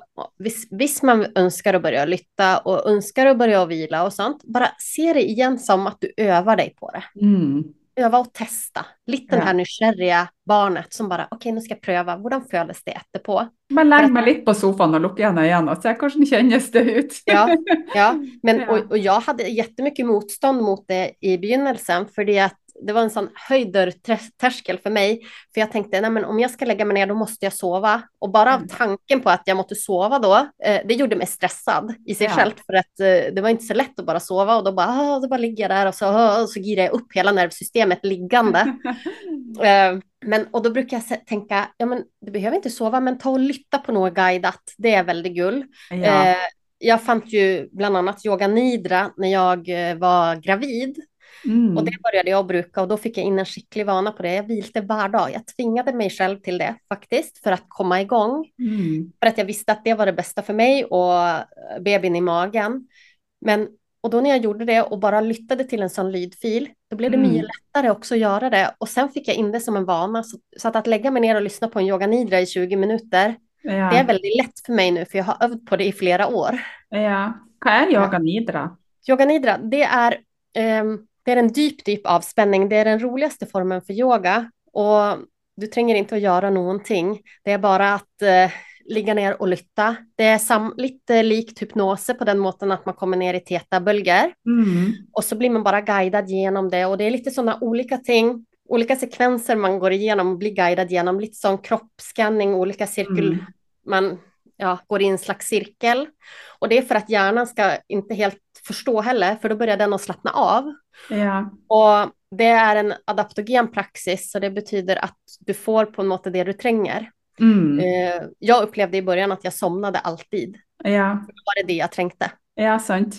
hvis man önskar att börja lytta och önskar att börja vila och sånt, bara se det igen som att du övar dig på det. Mm. Öva och testa. Lite Ja. här nysgjerriga barnet som bara, okej nu ska jag pröva, hur føles det etterpå? Bare legg meg litt på sofaen og lukk igjen øynene og se hvordan kjennes det ut. Ja, ja. *laughs* Men, och, och jag hade jättemycket motstånd mot det i begynnelsen, för att det var en sån höjd dörrtröskel för mig. För jag tänkte, nej men om jag ska lägga mig ner då måste jag sova. Och bara av Mm. tanken på att jag måste sova då, eh, det gjorde mig stressad i sig Ja. själv. För att eh, det var inte så lätt att bara sova och då bara, ah, då bara ligger jag där och så, ah, och så girar jag upp hela nervsystemet liggande. *laughs* Eh, men, och då brukar jag tänka, ja men du behöver inte sova, men ta och lytta på något guidat. Det är väldigt gull. Ja. Eh, jag fann ju bland annat yoga nidra när jag eh, var gravid. Mm. Och det började jag bruka och då fick jag in en skicklig vana på det. Jag vilte var dag. Jag tvingade mig själv till det faktiskt för att komma igång. Mm. För att jag visste att det var det bästa för mig och eh, bebisen i magen. Men, och då när jag gjorde det och bara lyttade till en sån lydfil, då blev det Mm. mycket lättare också att göra det. Och sen fick jag in det som en vana. Så, så att, att lägga mig ner och lyssna på en yoga nidra i 20 minuter, Ja. det är väldigt lätt för mig nu för jag har övat på det i flera år. ja. Hva er yoga nidra? Yoga nidra, det är, ehm, det är en djup, djup avspänning. Det är den roligaste formen för yoga. Och du tränger inte att göra någonting. Det är bara att eh, ligga ner och lytta. Det är lite likt hypnos på den måten att man kommer ner i teta-bölger. Mm. Och så blir man bara guidad genom det. Och det är lite sådana olika ting, olika sekvenser man går igenom och blir guidad genom. Lite sån kroppsscanning, olika cirkel, Mm. man ja, går i en slags cirkel. Och det är för att hjärnan ska inte helt förstå heller, för då börjar den att slappna av. Ja. Och det är en adaptogen praxis, så det betyder att du får på något det du tränger. Mm. Eh, jag upplevde i början att jag somnade alltid. ja. Då var det det jag trängte. Ja, sant.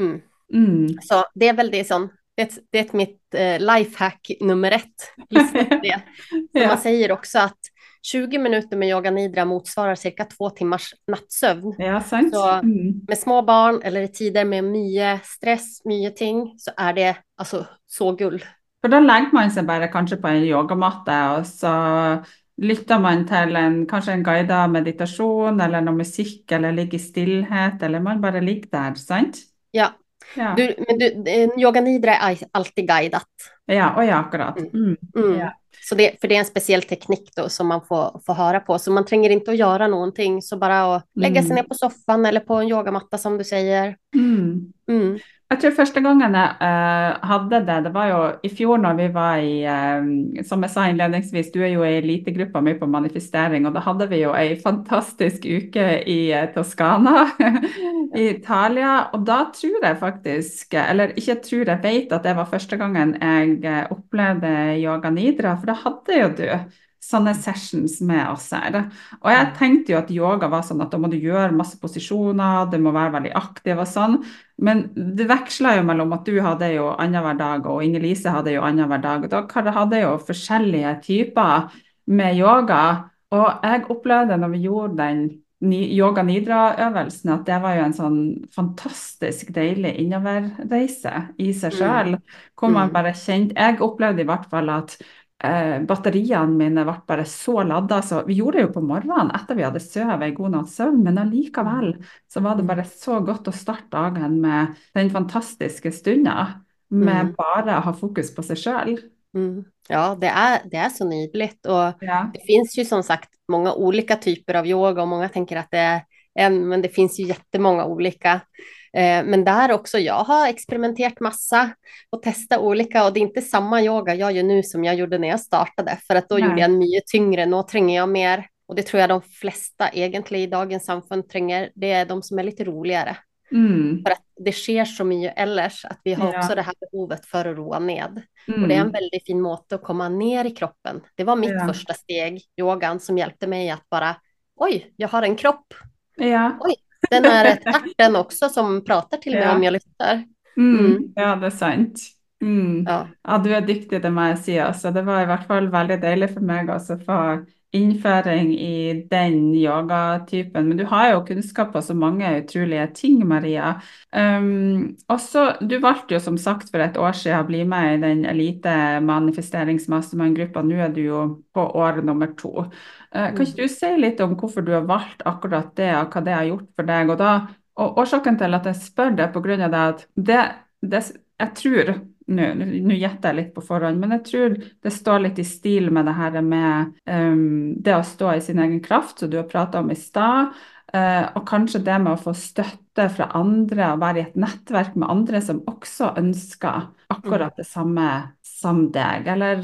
Mm. Mm. Så det är väl det som, det det är mitt eh, lifehack nummer ett. På det. *laughs* Ja. Man säger också att 20 minuter med yoga nidra motsvarar cirka två timmars nattsömn. ja, sant. Så- Mm. Med små barn eller i tider med mycket stress, mycket ting, så är det alltså så gull. For da legger man seg bare kanskje på en yogamatte, og så lytter man til en, kanskje en guidet meditasjon eller noe musikk, eller ligger i stillhet, eller man bare ligger der, sant? Ja, Ja, du, men du, yoga nidra är alltid guidat. ja, og ja, akkurat. Mm. Mm. Ja. Så det, för det är en speciell teknik då som man får, får höra på. Så man tränger inte att göra någonting, så bara att lägga sig Mm. ner på soffan eller på en yogamatta som du säger. Mm. Jag tror första gången jag hade det, det var ju i fjol när vi var i ehm, Som jag sa inledningsvis, du är ju i elitgruppen med på manifestering, och då hade vi ju en fantastisk uke i eh, Toscana *laughs* i Italien. Och då tror jag faktiskt, eller inte tror jag, vet att det var första gången jag eh, upplevde yoga nidra, för då hade ju du sånne sessions med oss her. Og jeg tenkte jo at yoga var sånn at da må du gjøre masse posisjoner, du må være veldig aktiv og sånn. Men det veksla jo mellom at du hadde jo annenhver dag, og Inger-Lise hadde jo annenhver dag. Og dere hadde jo forskjellige typer med yoga. Og jeg opplevde når vi gjorde den yoga nidra-øvelsen, at det var jo en sånn fantastisk deilig innoverreise i seg sjøl. Mm. Hvor man mm. bare kjente Jeg opplevde i hvert fall at eh, batteriene mine ble bare så ladda. Så vi gjorde det jo på morgenen etter vi hadde sovet en god natts søvn, men allikevel så var det bare så godt å starte dagen med den fantastiske stunda med mm. bare å ha fokus på seg sjøl. Mm. Ja, det är, det är så nydligt och ja. det finns ju som sagt många olika typer av yoga och många tänker att det är en, men det finns ju jättemånga olika. Eh, men där också, jag har experimenterat massa och testat olika och det är inte samma yoga jag gör nu som jag gjorde när jag startade, för att då Nej. gjorde jag mycket tyngre, nu tränger jag mer och det tror jag de flesta egentligen i dagens samfund tränger, det är de som är lite roligare. Mm. För att det sker så mycket ellers, att vi har ja. också det här behovet för att roa ned. Mm. Och det är en mm. väldigt fin måte att komma ner i kroppen. Det var mitt ja. första steg, yogan, som hjälpte mig att bara, oj, jag har en kropp. Ja. Oj, den är ett arten också som pratar till mig ja. om jag lyssnar. Mm. Mm. Ja, det är sant. Mm. Ja. ja. du är duktig, det må jag säga. Altså, det var i hvert fall väldigt deilig för mig å få innføring i den yogatypen. Men du har jo kunnskap på så mange utrolige ting, Maria. Um, også, du valgte jo som sagt for et år siden å bli med i den elite manifesteringsmastermind-gruppa. Nå er du jo på år nummer to. Uh, kan ikke du si litt om hvorfor du har valgt akkurat det, og hva det har gjort for deg? Og, da, og årsaken til at jeg spør det, av det at det, det jeg tror nå gjetter jeg litt på forhånd, men jeg tror det står litt i stil med det her med um, det å stå i sin egen kraft, som du har prata om i stad. Uh, og kanskje det med å få støtte fra andre og være i et nettverk med andre som også ønsker akkurat det samme som deg. Eller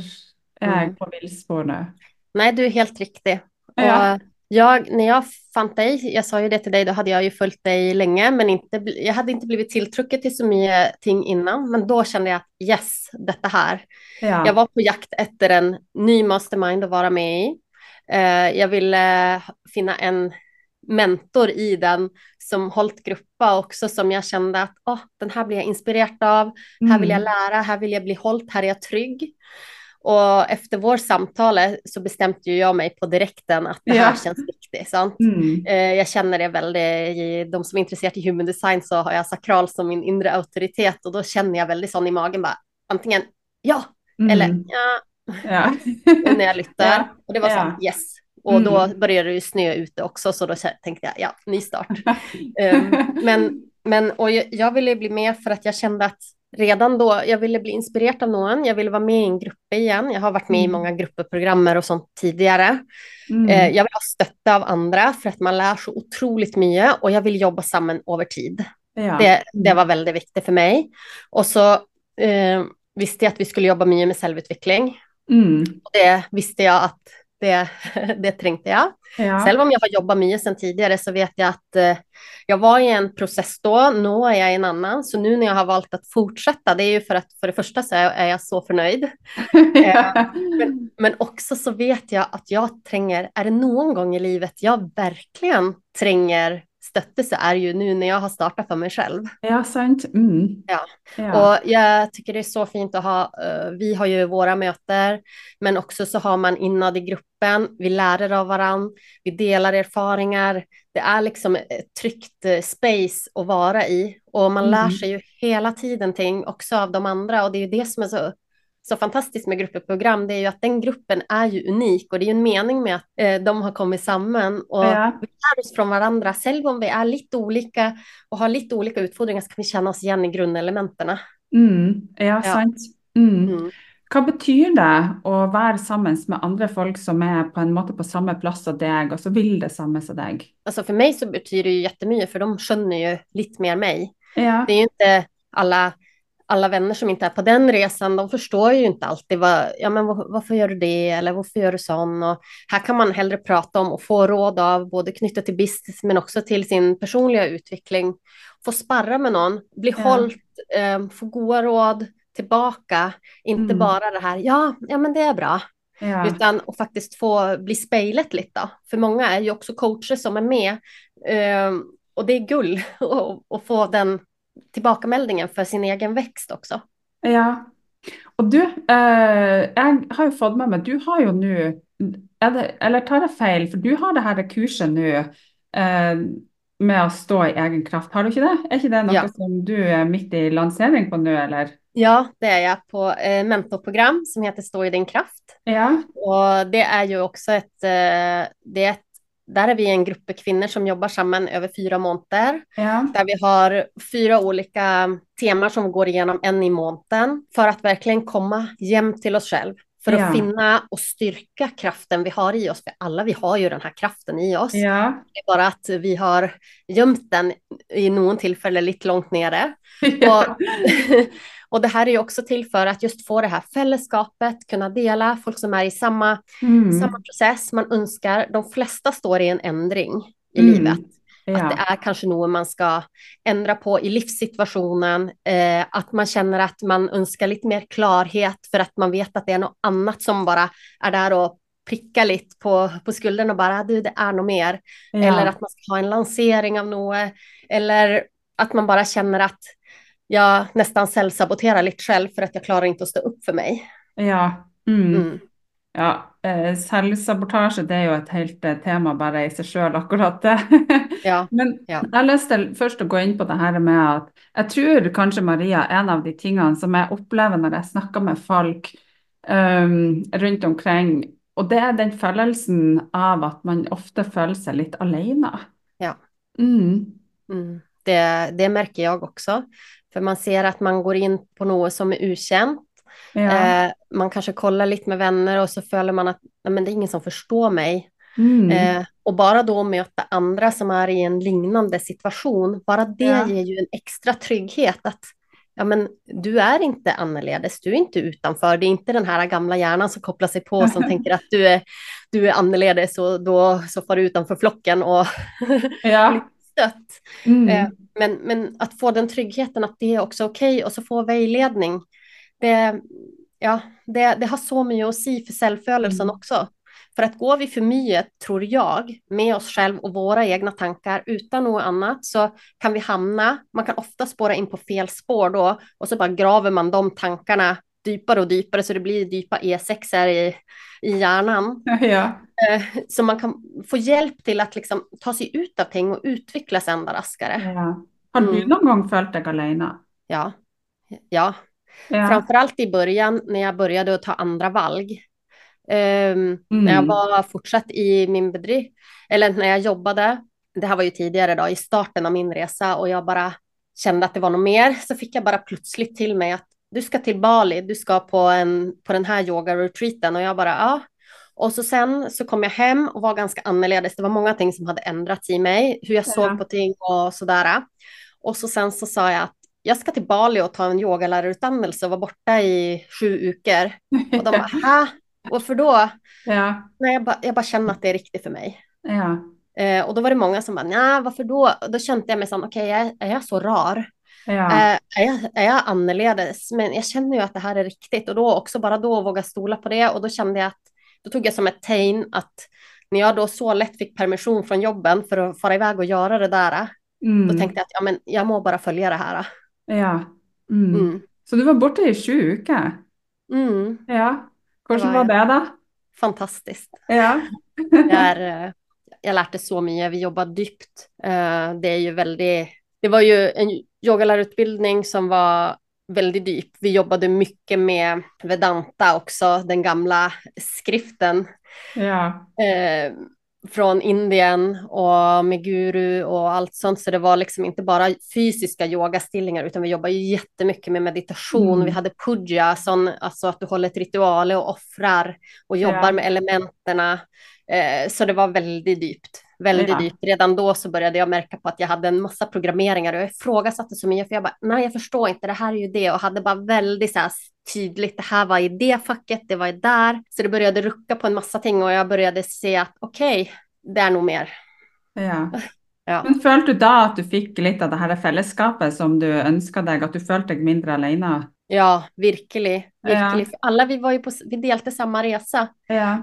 er jeg mm. på villspor nå? Nei, du er helt riktig. Og ja. Jag, när jag fann dig, jag sa ju det till dig, då hade jag ju följt dig länge, men inte, jag hade inte blivit tilltrucket till så mycket ting innan, men då kände jag yes, detta här. Ja. Jag var på jakt efter en ny mastermind att vara med i. Uh, jag ville finna en mentor i den som hållit gruppa också som jag kände att oh, den här blir jag inspirerad av, mm. här vill jag mm. lära, här vill jag bli hållt, här är jag trygg. Och efter vår samtal så bestämde jag mig på direkten att det här ja. känns viktigt. Sant? Mm. Eh, jag känner det väldigt, de som är intresserade i human design så har jag sakral som min inre auktoritet och då känner jag väldigt sån i magen bara antingen ja mm. eller ja. ja. *laughs* när jag lyssnar. Ja. Och det var sånt yes. Och mm. då började det ju snö ute också så då tänkte jag ja, ny start. um, *laughs* men, men och jag, jag ville bli med för att jag kände att redan då, jag ville bli inspirerad av någon, jag ville vara med i en grupp igen. Jag har varit med mm. i många grupper, och sånt tidigare. Mm. Eh, jag vill ha stötta av andra för att man lär så otroligt mycket och jag vill jobba samman över tid. Ja. Det, det var väldigt viktigt för mig. Och så eh, visste jag att vi skulle jobba mycket med självutveckling. Mm. Det visste jag att det, *laughs* det tänkte jag. Ja. Själv om jag har jobbat mycket sedan tidigare så vet jag att eh, jag var i en process då, nu är jag i en annan. Så nu när jag har valt att fortsätta, det är ju för att för det första så är jag så förnöjd. *laughs* eh, men, men, också så vet jag att jag tränger, är det någon gång i livet jag verkligen tränger stöttelse är ju nu när jag har startat för mig själv. Ja, sant. Mm. Ja. ja. och jag tycker det är så fint att ha, uh, vi har ju våra möten, men också så har man innan i gruppen, vi lär av varandra, vi delar erfarenheter, det är liksom ett tryggt uh, space att vara i och man mm. lär sig ju hela tiden ting också av de andra och det är ju det som är så så fantastiskt med gruppeprogram, det är ju att den gruppen är ju unik och det är ju en mening med att eh, de har kommit samman och ja. vi lär oss från varandra. Själv om vi är lite olika och har lite olika utfordringar så kan vi känna oss igen i grundelementen. Mm. Ja, sant. Mm. Mm. Hva betyr det å være sammen med andra folk som är på en måte på samma plats som dig och så vill det samma som dig? Alltså för mig så betyder det ju jättemycket för de skönjer ju lite mer mig. Ja. Det är ju inte alla, alla vänner som inte är på den resan, de förstår ju inte alltid vad, ja men varför gör du det eller varför gör du sån? Och här kan man hellre prata om och få råd av både knyttat till business men också till sin personliga utveckling. Få sparra med någon, bli ja. hållt, eh, få goda råd tillbaka, inte mm. bara det här, ja, ja men det är bra, Ja. Utan att faktiskt få bli spejlet lite. För många är ju också coacher som är med. Eh, och det är gull *laughs* att få den tillbakameldingen för sin egen växt också. Ja. Och du, eh, jag har ju fått med mig, du har ju nu, eller tar jag fel, för du har det här kursen nu eh, med att stå i egen kraft, har du inte det? Är inte det något ja. som du är mitt i lansering på nu eller? Ja, det är jag på eh, mentorprogram som heter Stå i din kraft. Ja. Och det är ju också ett, eh, det är ett där är vi en grupp kvinnor som jobbar samman över fyra månader. Ja. Där vi har fyra olika teman som går igenom en i månaden för att verkligen komma jämt till oss själva. För att ja. finna och styrka kraften vi har i oss. För alla vi har ju den här kraften i oss. Ja. Det är bara att vi har gömt den i någon tillfälle lite långt nere. *laughs* Ja. Och, *laughs* och det här är ju också till för att just få det här fällskapet, kunna dela, folk som är i samma, mm. samma process man önskar. De flesta står i en ändring i mm. livet. Ja. Att det är kanske något man ska ändra på i livssituationen. Eh, att man känner att man önskar lite mer klarhet för att man vet att det är något annat som bara är där och pricka lite på, på skulden och bara du det är något mer. Ja. Eller att man ska ha en lansering av något. Eller att man bara känner att jag nästan självsaboterar lite själv för att jag klarar inte att stå upp för mig. Ja. Mm. Mm. Ja, eh, selvsabotasje det är ju ett helt eh, tema bara i sig själv akkurat det. *laughs* Ja, Men ja. jag har först att gå in på det här med att jag tror kanske Maria, en av de tingene som jag upplever när jag snackar med folk um, runt omkring, och det är den känslan av att man ofta känner sig lite alene. Ja. Mm. Mm. Det, det märker jag också. För man ser att man går in på något som är okänt. Ja. Eh, man kanske kollar lite med vänner och så följer man att nej, men det är ingen som förstår mig. Mm. Eh, och bara då möta andra som är i en liknande situation, bara det ja. ger ju en extra trygghet att ja, men du är inte annorlunda, du är inte utanför, det är inte den här gamla hjärnan som kopplar sig på som *laughs* tänker att du är, du är annorlunda och då så far du utanför flocken och ja. *laughs* *laughs* stött. Mm. Eh, men, men att få den tryggheten att det är också okej okay, och så få vägledning. Det, ja, det, det har så mycket att säga för självförelsen mm. också. För att går vi för mycket, tror jag, med oss själva och våra egna tankar utan något annat så kan vi hamna, man kan ofta spåra in på fel spår då och så bara graver man de tankarna djupare och djupare så det blir djupa E6 i, i hjärnan. *laughs* Ja. Eh, så man kan få hjälp till att liksom ta sig ut av ting och utvecklas ända raskare. Ja. Har du mm. någon gång följt dig alena? Ja. ja, ja. Framförallt i början när jag började att ta andra valg. Um, mm. När jag var fortsatt i min bedrift, eller när jag jobbade, det här var ju tidigare då, i starten av min resa och jag bara kände att det var något mer, så fick jag bara plötsligt till mig att du ska till Bali, du ska på, en, på den här yoga-retreaten och jag bara ja. Och så sen så kom jag hem och var ganska annorlunda. Det var många ting som hade ändrats i mig, hur jag såg ja. på ting och sådär. Och så sen så sa jag att jag ska till Bali och ta en yogalärarutbildning och vara borta i sju veckor. Och de bara, ha? Varför då? *laughs* Ja. Nej, jag, bara, jag bara känner att det är riktigt för mig. Ja. Eh, och då var det många som bara, nej, varför då? då kände jag mig som, okej, okay, är, är jag så rar? Ja. Är, jag, är jag annorledes? Men jag känner ju att det här är riktigt och då också bara då våga stola på det och då kände jag att då tog jag som ett tecken att när jag då så lätt fick permission från jobben för att fara iväg och göra det där, mm. då tänkte jag att ja, men jag må bara följa det här. Ja. Mm. Mm. Så du var borta i sju veckor? Mm. Ja. Hur var det då? Fantastiskt. Ja. jag, är, eh, jag lärde så mycket, vi jobbar djupt. Eh, det är ju väldigt, det var ju en yogalärarutbildning som var väldigt djup. Vi jobbade mycket med Vedanta också, den gamla skriften. Ja. Eh, från Indien och med guru och allt sånt. Så det var liksom inte bara fysiska yogastillingar utan vi jobbade jättemycket med meditation. Mm. Vi hade puja, sån, alltså att du håller ett ritual och offrar och jobbar ja. med elementen. Eh, så det var väldigt djupt. Väldigt Ja. djupt. Redan då så började jag märka på att jag hade en massa programmeringar och jag ifrågasatte så mycket för jag bara, nej jag förstår inte, det här är ju det och hade bara väldigt så här tydligt, det här var i det facket, det var i där. Så det började rucka på en massa ting och jag började se att okej, det är nog mer. Ja. Ja. Men følte du da at du fikk litt av det her fellesskapet som du ønska deg, at du følte deg mindre alene? Ja, virkelig. Ja. virkelig. För alla vi var ju på, vi delte samma resa. Ja.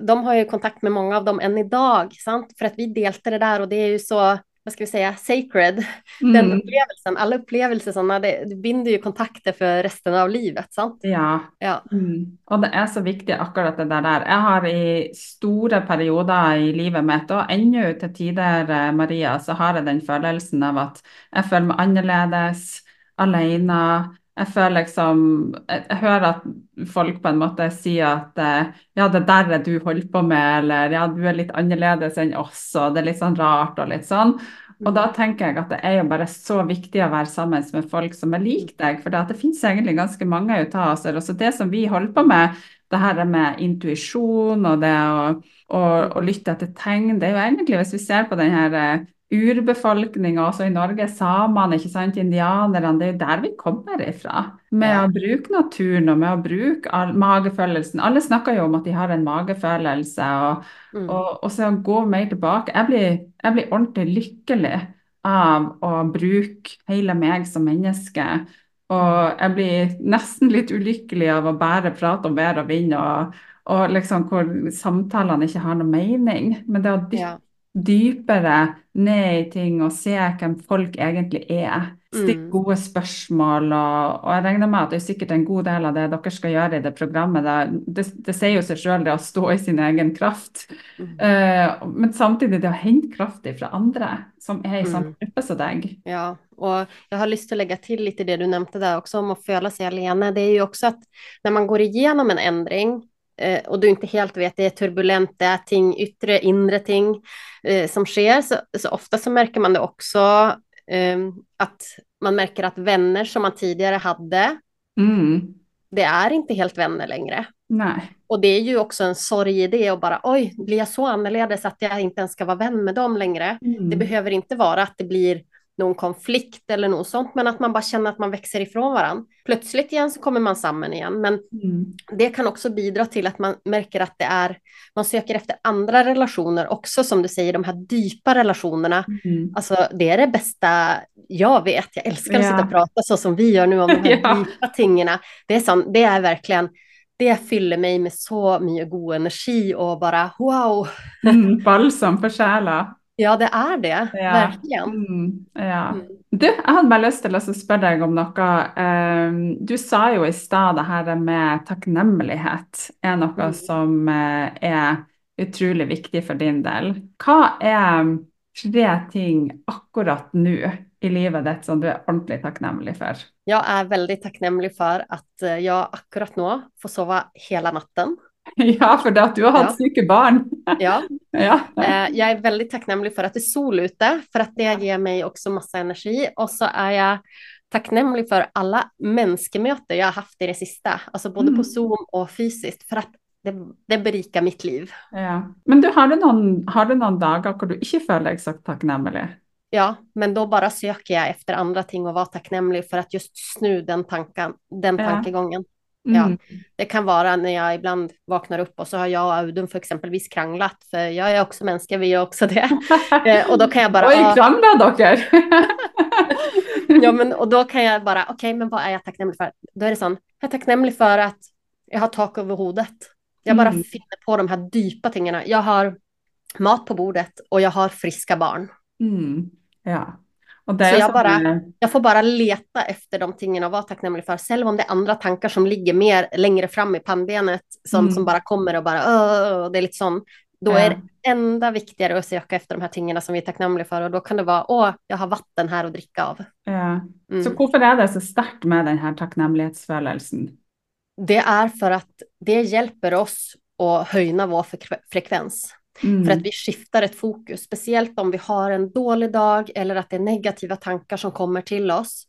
De har ju kontakt med många av dem än idag, sant? För att vi delte det där och det är ju så, vad ska vi säga, sacred. Den Mm. upplevelsen, alla upplevelser sådana, det, det binder ju kontakter för resten av livet, sant? Ja. Ja. Mm. Og det er så viktig akkurat det der. Jeg har i store perioder i livet mitt, og ennå til tider, eh, Maria, så har jeg den følelsen av at jeg føler meg annerledes, alene. Jeg føler liksom Jeg jeg hører at folk på en måte sier at eh, ja, det der er du holder på med, eller ja, du er litt annerledes enn oss, og det er litt sånn rart og litt sånn. Og da tenker jeg at det er jo bare så viktig å være sammen med folk som er lik deg, for det, at det finnes egentlig ganske mange ut av oss. Altså det som vi holder på med, det her med intuisjon og det å, å, å lytte etter tegn, det er jo egentlig, hvis vi ser på den her eh, urbefolkninga også i Norge, samene, ikke sant, indianerne, det er jo der vi kommer ifra. Med Ja. å bruke naturen og med å bruke all, magefølelsen. Alle snakker jo om at de har en magefølelse. og Mm. og, og så gå mer tilbake. Jeg blir, jeg blir ordentlig lykkelig av å bruke hele meg som menneske. Og jeg blir nesten litt ulykkelig av å bare prate om vær og vind, og, og liksom hvor samtalene ikke har noe mening. Men det å dykke Ja. Dypere ned i ting og se hvem folk egentlig er. Still Mm. gode spørsmål, og, og jeg regner med at det er sikkert en god del av det dere skal gjøre i det programmet. Det, det sier jo seg sjøl, det å stå i sin egen kraft. Mm. Eh, men samtidig det å hente kraft fra andre som er i samme Mm. gruppe som deg. Ja, och jag har lust att lägga till lite det du nämnde där också om att föla sig alene. Det är ju också att när man går igenom en ändring eh, och du inte helt vet, det är turbulent, det är ting, yttre, inre ting eh, som sker, så, så ofta så märker man det också eh, att man märker att vänner som man tidigare hade, Mm. det är inte helt vänner längre. Nei. Och det är ju också en sorg i det och bara oj, blir jag så annorledes att jag inte ens ska vara vän med dem längre? Mm. Det behöver inte vara att det blir någon konflikt eller något sånt, men att man bara känner att man växer ifrån varandra. Plötsligt igen så kommer man samman igen, men Mm. det kan också bidra till att man märker att det är, man söker efter andra relationer också, som du säger, de här djupa relationerna. Mm. Alltså det är det bästa jag vet. Jag älskar att Ja. sitta och prata så som vi gör nu om de här *laughs* Ja. djupa tingerna. Det är, sån, det är verkligen, det fyller mig med så mycket god energi och bara wow. Mm. Balsam for sjela. Ja, det är det, Ja. verkligen. Mm. Ja. Mm. Du, jeg hadde bare lyst til å spørre deg om noe. Eh, Du sa jo i stad det her med takknemlighet er noe Mm. som eh, er utrolig viktig for din del. Hva er tre ting akkurat nå i livet ditt som du er ordentlig takknemlig for? Jag är väldigt tacknämlig för att eh, jag akkurat nu får sova hela natten. *laughs* Ja, for det at du har hatt Ja. syke barn. Ja. *laughs* Ja. Eh, Jag är väldigt tacknämlig för att det är sol ute, för att det ger mig också massa energi. Och så är jag tacknämlig för alla mänskemöten jag har haft i det sista, alltså både Mm. på Zoom och fysiskt, för att det, det berikar mitt liv. ja. Men du, har du, noen, har du noen dager hvor du føler deg så takknemlig? Ja, men då bara söker jag efter andra ting och vara tacknämlig för att just snu den, tanken, den Ja. Tankegången. Ja. Mm. Det kan vara när jag ibland vaknar upp och så har jag och Audun för exempelvis kranglat, för jag är också mänsklig, vi gör också det. *laughs* Eh, och då kan jag bara, Oi, ah, krangla dere? *laughs* ja, men, och då kan jag bara, okej, men vad är jag tacknämlig för? Då är det sån, jag är tacknämlig för att jag har tak över huvudet. Jag bara Mm. finner på de här djupa tingarna. Jag har mat på bordet och jag har friska barn. Mm. Ja. Så bare- eh, Jag får bara leta efter de tingarna och vara tacknämlig för, selv om det är andra tankar som ligger mer längre fram i pannbenet, som, Mm. som bara kommer och bara, "Åh", det är lite sån. Då Ja. är det enda viktigare att söka efter de här tingarna som vi är tacknämliga för och då kan det vara, åh, jag har vatten här att dricka av. ja. Mm. Så hvorfor er det så sterkt med denne takknemlighetsfølelsen? Det är för att det hjälper oss att höjna vår frekve- frekvens. Mm. För att vi skiftar ett fokus, speciellt om vi har en dålig dag eller att det är negativa tankar som kommer till oss.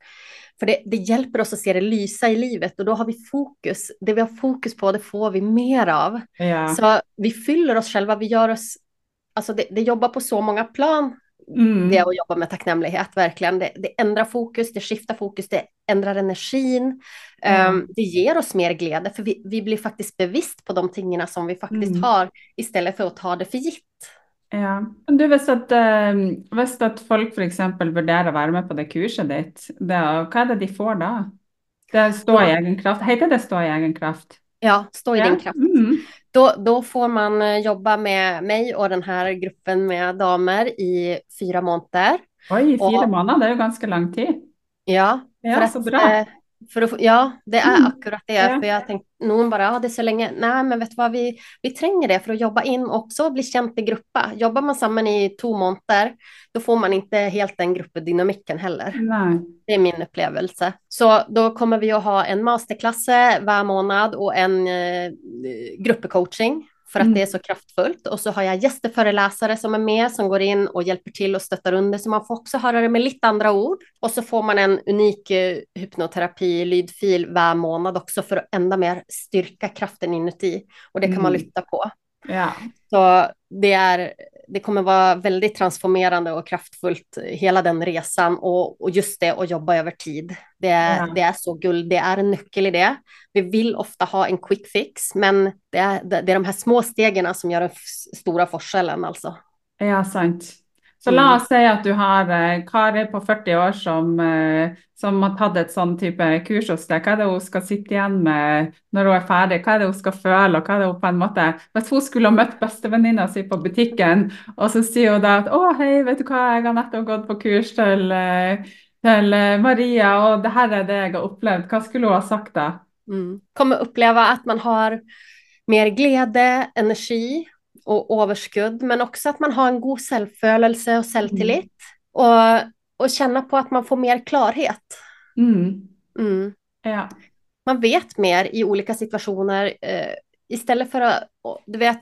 För det, det hjälper oss att se det lysa i livet och då har vi fokus. Det vi har fokus på, det får vi mer av. ja. Så vi fyller oss själva, vi gör oss alltså det, det jobbar på så många plan Mm. det att jobba med tacknämlighet, verkligen. Det, det ändrar fokus, det skiftar fokus, det ändrar energin. Mm. Um, det ger oss mer glädje, för vi, vi blir faktiskt bevisst på de tingarna som vi faktiskt Mm. har, istället för att ta det för gitt. Ja. Du, hvis at, hvis at folk f.eks. vurderer å være med på det kurset ditt, det, hva er det de får da? Det Stå i egen kraft. Heter det Stå i egen kraft? Ja, stå i Ja. din kraft. Mm. Då, då får man eh, jobba med mig och den här gruppen med damer i fyra månader. Oi, fire Og- måneder, det jo ganske lang tid. Ja, Ja, så att, bra. För att, ja, det är Mm. akkurat det. Ja. För jag tänkte, någon bara, ja det är så länge. Nej, men vet du vad, vi, vi tränger det för att jobba in också och bli känt i grupper. Jobbar man samman i två månader, då får man inte helt den gruppdynamiken heller. Nei. Det är min upplevelse. Så då kommer vi att ha en masterklass varje månad och en eh, gruppcoaching för att Mm. det är så kraftfullt. Och så har jag gästföreläsare som är med som går in och hjälper till och stöttar under så man får också höra det med lite andra ord. Och så får man en unik eh, hypnoterapi lydfil varje månad också för att ända mer styrka kraften inuti. Och det kan man Mm. lyfta på. Ja. Så det, är, det kommer vara väldigt transformerande och kraftfullt hela den resan och, och just det att jobba över tid. Det är, Ja. det är så guld, det är en nyckel i det. Vi vill ofta ha en quick fix, men det är, det är de här små stegen som gör den stora forskellen alltså. Ja, sant. Så Mm. la oss si at du har eh, Kari på 40 år som, eh, som har tatt et sånn type kurs hos deg. Hva er det hun skal sitte igjen med når hun er ferdig? Hva er det hun skal føle? og hva er det hun på en måte... Hvis hun skulle ha møtt bestevenninna si på butikken, og så sier hun da at å, hei, vet du hva, jeg har nettopp gått på kurs til, eh, til eh, Maria, og det her er det jeg har opplevd. Hva skulle hun ha sagt da? Mm. Kommer uppleva att man har mer glädje, energi och överskudd, men också att man har en god självförelse och självtillit och, och känna på att man får mer klarhet. Mm. Mm. Ja. man vet mer i olika situationer eh, istället för att, du vet,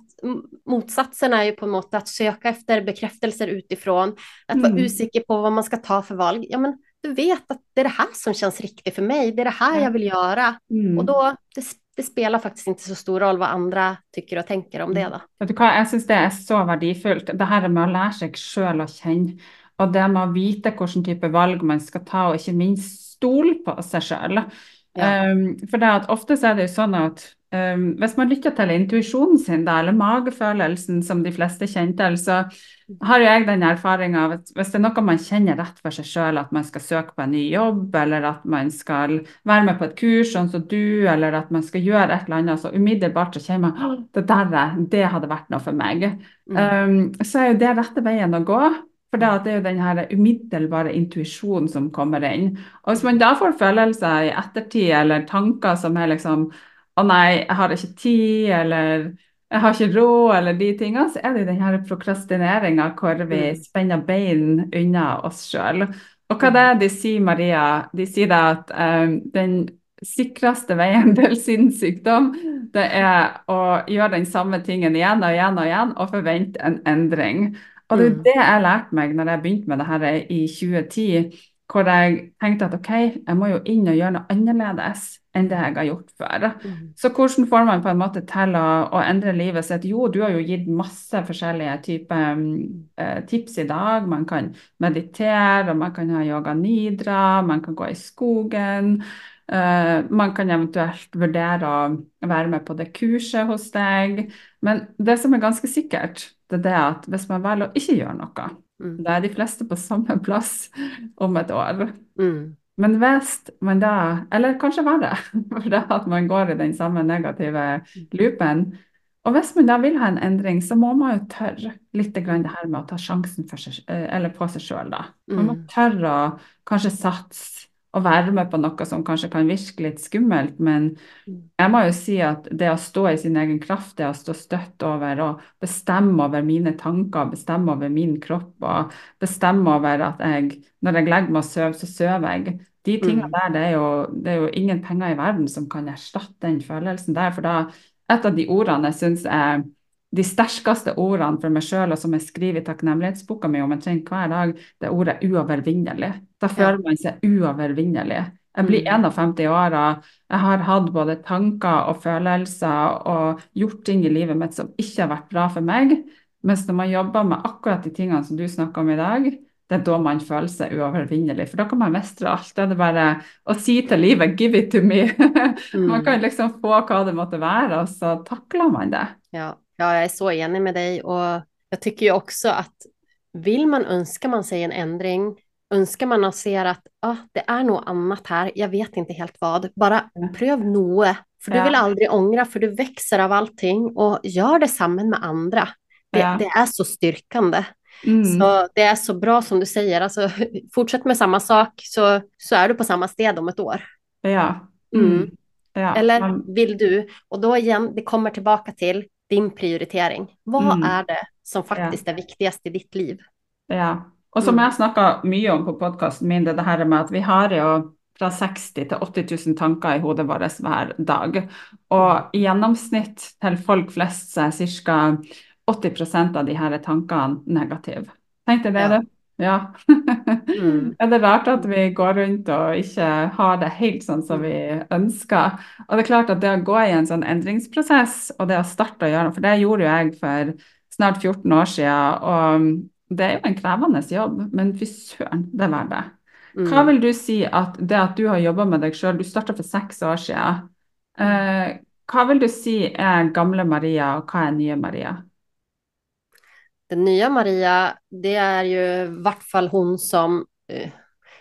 motsatsen är ju på något att söka efter bekräftelser utifrån, att vara Mm. osäker på vad man ska ta för val. Ja, men du vet att det är det här som känns riktigt för mig, det är det här Ja. jag vill göra. Mm. Och då, det, det spelar faktiskt inte så stor roll vad andra tycker och tänker om det Mm. då. Vet du hva, jeg syns det er så verdifullt. Det her med å lære seg sjøl å kjenne, og det med å vite hvilken type valg man skal ta, og ikke minst stole på seg sjøl. Ja. Um, for det at ofte så er det jo sånn at um, hvis man lytter til intuisjonen sin, da, eller magefølelsen som de fleste kjenner til, så har jo jeg den erfaringa av at hvis det er noe man kjenner rett for seg sjøl, at man skal søke på en ny jobb, eller at man skal være med på et kurs sånn som du, eller at man skal gjøre et eller annet, så umiddelbart så kjenner man «Åh, det der, er- det hadde vært noe for meg. Mm. Um, så er jo det rette veien å gå. For det, at det er jo den her umiddelbare intuisjonen som kommer inn. Og hvis man da får følelser i ettertid, eller tanker som er liksom Å nei, jeg har ikke tid, eller jeg har ikke råd, eller de tingene, så er det den her prokrastineringa hvor vi Mm. spenner bein unna oss sjøl. Og hva det er de sier, Maria? De sier da at um, den sikreste veien *laughs* til sinnssykdom, det er å gjøre den samme tingen igjen og igjen og igjen, og forvente en endring. Og det er Mm. det jeg lærte meg når jeg begynte med det her i 2010, hvor jeg tenkte at OK, jeg må jo inn og gjøre noe annerledes enn det jeg har gjort før. Mm. Så hvordan får man på en måte til å, å endre livet sitt? Jo, du har jo gitt masse forskjellige typer mm, eh, tips i dag. Man kan meditere, man kan ha yoga nidra, man kan gå i skogen. eh, man kan eventuelt vurdere å være med på det kurset hos deg. Men det som er ganske sikkert, det er det at hvis man velger å ikke gjøre noe, Mm. da er de fleste på samme plass om et år. Mm. Men hvis man da, eller kanskje verre, for det *laughs* at man går i den samme negative loopen, og hvis man da vil ha en endring, så må man jo tørre litt det her med å ta sjansen seg, eller på seg sjøl, da. Man må tørre å kanskje satse og være med på noe som kanskje kan virke litt skummelt, men Mm. jeg må jo si at det å stå i sin egen kraft, det å stå støtt over og bestemme over mine tanker, bestemme over min kropp og bestemme over at jeg, når jeg legger meg og sover, så sover jeg. De tingene Mm. der, det er, jo, det er jo ingen penger i verden som kan erstatte den følelsen der. For da, et av de ordene jeg syns er de sterkeste ordene for meg sjøl, og som jeg skriver i takknemlighetsboka mi omtrent hver dag, det er ordet uovervinnelig. Da føler man seg uovervinnelig. Jeg blir Mm. 51 år, og jeg har hatt både tanker og følelser og gjort ting i livet mitt som ikke har vært bra for meg. Mens når man jobber med akkurat de tingene som du snakker om i dag, det er da man føler seg uovervinnelig. For da kan man mestre alt. Er det bare å si til livet 'give it to me'. *laughs* man kan liksom få hva det måtte være, og så takler man det. Ja, ja jag är så enig med dig och jag tycker ju också att vill man, önskar man sig en ändring, önskar man och ser att ah, det är något annat här, jag vet inte helt vad, bara pröv noe. För du Ja. vill aldrig ångra, för du växer av allting och gör det sammen med andra. Det, Ja. det är så styrkande. Mm. Så det är så bra som du säger, alltså, *laughs* fortsätt med samma sak så, så är du på samma sted om ett år. Ja. Mm. Mm. ja. Eller vill du? Och då igen, det kommer tillbaka till din prioritering. Vad Mm. är det som faktiskt är viktigast i ditt liv? Ja. Og som Mm. jeg snakka mye om på podkasten min, det her med at vi har jo fra 60 til 80 000 tanker i hodet vårt hver dag. Og i gjennomsnitt til folk flest så er ca. 80% av de her tankene negative. Tenk deg det, Ja. Ja. Mm. *laughs* Er det rart at vi går rundt og ikke har det helt sånn som vi ønsker? Og det er klart at det å gå i en sånn endringsprosess, og det å starte å gjøre For det gjorde jo jeg for snart 14 år siden, og det er jo en krevende jobb, men fy søren, det er verdt det. Hva Mm. vil du si at det at du har jobba med deg sjøl, du starta for seks år siden, eh, hva vil du si er gamle Maria, og hva er nye Maria? Den nya Maria, det är ju i vart fall hon som eh,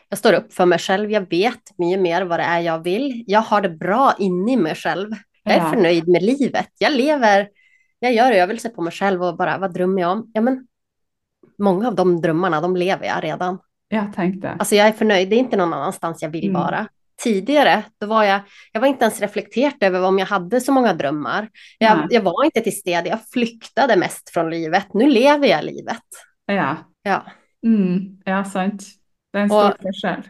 jag står upp för mig själv. Jag vet mycket mer vad det är jag vill. Jag har det bra inne i mig själv. Jag är Ja. förnöjd med livet. Jag lever, jag gör övelser på mig själv och bara, vad drömmer jag om? Ja, men många av de drömmarna, de lever jag redan. Ja, tenk det. Alltså jag är förnöjd, det är inte någon annanstans jag vill Mm. vara. Tidigare, då var jag, jag var inte ens reflekterat över om jag hade så många drömmar. Jag, jag var inte till stede, jag flyktade mest från livet. Nu lever jag livet. Ja. Ja, Mm, ja, sant. Det er en stor forskjell.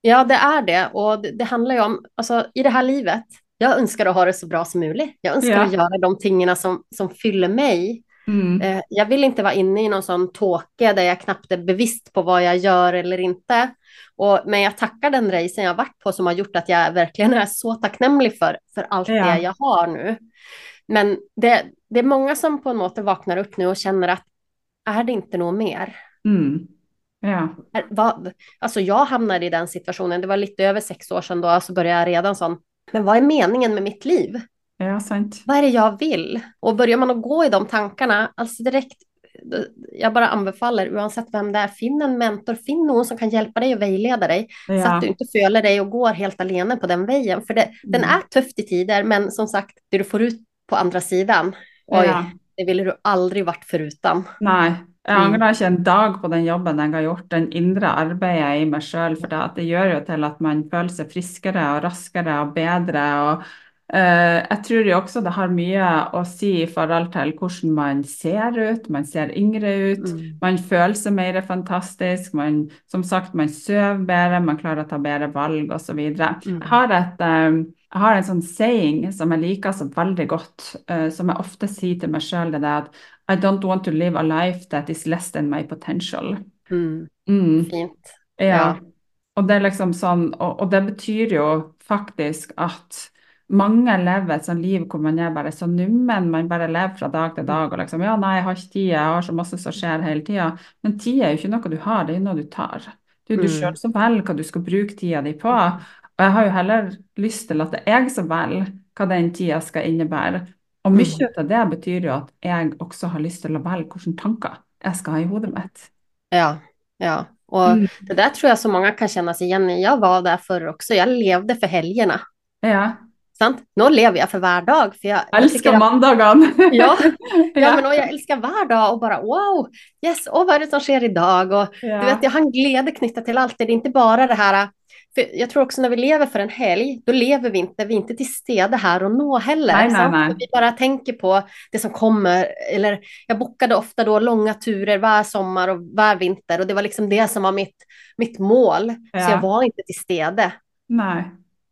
ja det är det. Och det, det handlar ju om, alltså i det här livet, jag önskar att ha det så bra som möjligt. Jag önskar Ja. att göra de tingarna som, som fyller mig. Mm. Eh, jag vill inte vara inne i någon sån tåke där jag knappt är bevisst på vad jag gör eller inte. Och, men jag tackar den resan jag varit på som har gjort att jag verkligen är så tacknämlig för, för allt Ja. det jag har nu. Men det, det är många som på något sätt vaknar upp nu och känner att är det inte något mer? Mm. Ja. Vad, alltså jag hamnade i den situationen, det var lite över sex år sedan då, så började jag redan sån, men vad är meningen med mitt liv? Ja, sant. Vad är det jag vill? Och börjar man att gå i de tankarna, alltså direkt, jag bara anbefaller, oavsett vem det är, finn en mentor, finn någon som kan hjälpa dig och vägleda dig, så Ja. att du inte føler dig och går helt alene på den vägen. För det, den Mm. är tufft i tider, men som sagt, det du får ut på andra sidan, oj, Ja. det ville du aldrig varit förutan. Nei, jeg Mm. angrer ikke en dag på den jobben jeg har gjort, den indre arbeidet i meg sjøl, for det, det gjør jo til at man føler seg friskere og raskere og bedre. og jeg tror jo også det har mye å si i forhold til hvordan man ser ut, man ser yngre ut, Mm. man føler seg mer fantastisk, man, som sagt, man sover bedre, man klarer å ta bedre valg osv. Mm. Jeg har et eh, jeg har en sånn saying som jeg liker så veldig godt, eh, som jeg ofte sier til meg sjøl, det er at I don't want to live a life that is less than my potential. Mm. Mm, Fint. ja. Ja. Og det er liksom sånn, og, og det betyr jo faktisk at mange lever et sånt liv hvor man er bare så nummen, man bare lever fra dag til dag og liksom, ja, nei, jeg har ikke tid, jeg har så masse som skjer hele tida. Men tid er jo ikke noe du har, det er noe du tar. Det er jo du Mm. sjøl som velger hva du skal bruke tida di på. Og jeg har jo heller lyst til at det er jeg som velger hva den tida skal innebære. Og Mm. mye av det betyr jo at jeg også har lyst til å velge hvilke tanker jeg skal ha i hodet mitt. Ja, ja. Och Mm. det där tror jag så många kan känna sig igen i. Jag var där förr också. Jag levde för helgerna. Ja. Sant? Nu lever jag för hver dag. För jag, jag Elsker att- mandagene! *laughs* *laughs* Ja, ja, men och jag älskar var dag och bara wow, yes, och vad är det som sker idag? Och Ja. du vet, jag har en glädje knytta till allt. Det är inte bara det här, för jag tror också när vi lever för en helg, då lever vi inte, vi är inte till stede här och nå heller. Nej, nej, nej. Vi bara tänker på det som kommer, eller jag bokade ofta då långa turer var sommar och var vinter och det var liksom det som var mitt, mitt mål. Ja. Så jag var inte till stede. Nei.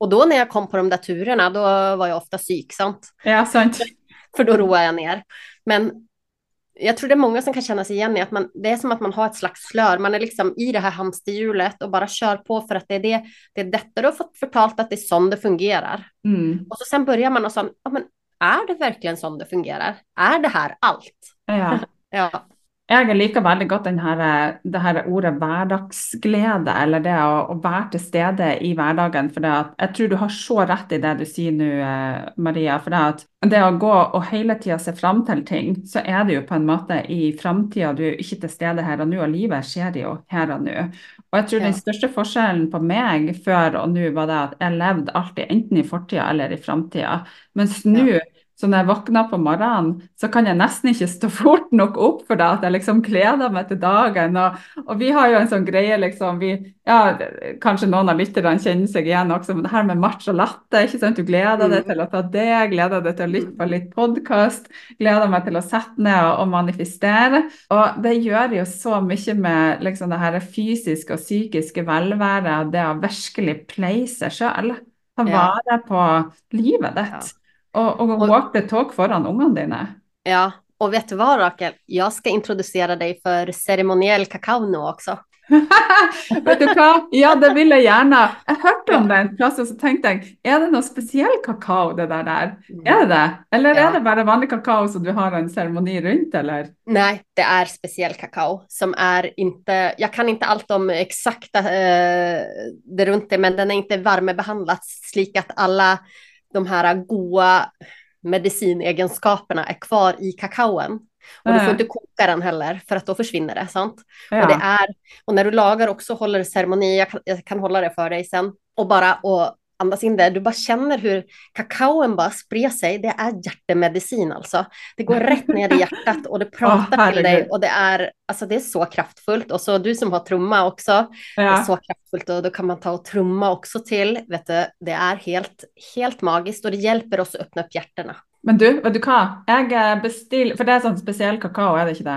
Och då när jag kom på de där turerna, då var jag ofta psyk, sant? Ja, sant. *laughs* för då roar jag ner. Men jag tror det är många som kan känna sig igen i att man, det är som att man har ett slags slör, man är liksom i det här hamsterhjulet och bara kör på för att det är det, det är detta du har fått förtalt att det är sån det fungerar. Mm. Och så sen börjar man och så, ja men är det verkligen sån det fungerar? Är det här allt? Ja. *laughs* Ja. Jeg liker veldig godt den her, det her ordet hverdagsglede, eller det å, å være til stede i hverdagen. For det at, jeg tror du har så rett i det du sier nå, eh, Maria. For det at det å gå og hele tida se fram til ting, så er det jo på en måte i framtida. Du er ikke til stede her og nå, og livet skjer jo her og nå. Og jeg tror Ja. den største forskjellen på meg før og nå var det at jeg levde alltid enten i fortida eller i framtida. Mens nå så når jeg våkner på morgenen, så kan jeg nesten ikke stå fort nok opp for det at jeg liksom gleder meg til dagen. Og, og vi har jo en sånn greie, liksom vi, ja, Kanskje noen av lytterne kjenner seg igjen også, men det her med match og latte. sant? Du gleder deg Mm. til å ta det, gleder deg til å lytte på litt podkast, gleder meg til å sette ned og, og manifestere. Og det gjør jo så mye med liksom det her fysiske og psykiske velværet, det å virkelig pleie seg sjøl. Ta Ja. vare på livet Ja. Og, og Og- walk the talk foran ungene dine. ja. Och vet du vad Rakel? Jag ska introducera dig för ceremoniell kakao nu också. *laughs* Vet du hva? Ja, det vil jeg gjerne. Jeg hørte om det en plass, og så tenkte jeg, er det noe spesiell kakao det der der? Er det det? Eller Ja. er det bare vanlig kakao som du har en seremoni rundt, eller? Nej, det är speciell kakao som är inte, jag kan inte allt om exakta eh, det runt det, men den är inte värmebehandlad slik att alla de här goda medicinegenskaperna är kvar i kakaon. Och du får inte koka den heller för att då försvinner det, sant? Ja. Och, det är, och när du lagar också håller ceremoni, jag kan, jag kan hålla det för dig sen, och bara och andas in det, du bara känner hur kakaon bara sprer sig, det är hjärtemedicin alltså. Det går rätt ner i hjärtat och det *laughs* pratar till dig och det är, alltså det är så kraftfullt. Och så du som har trumma också, det är Ja. så kraftfullt och då kan man ta och trumma också till, vet du, det är helt, helt magiskt och det hjälper oss att öppna upp hjärterna. Men du, vet du hva? Jeg eh, bestiller, for det er sånn spesiell kakao, er det ikke det?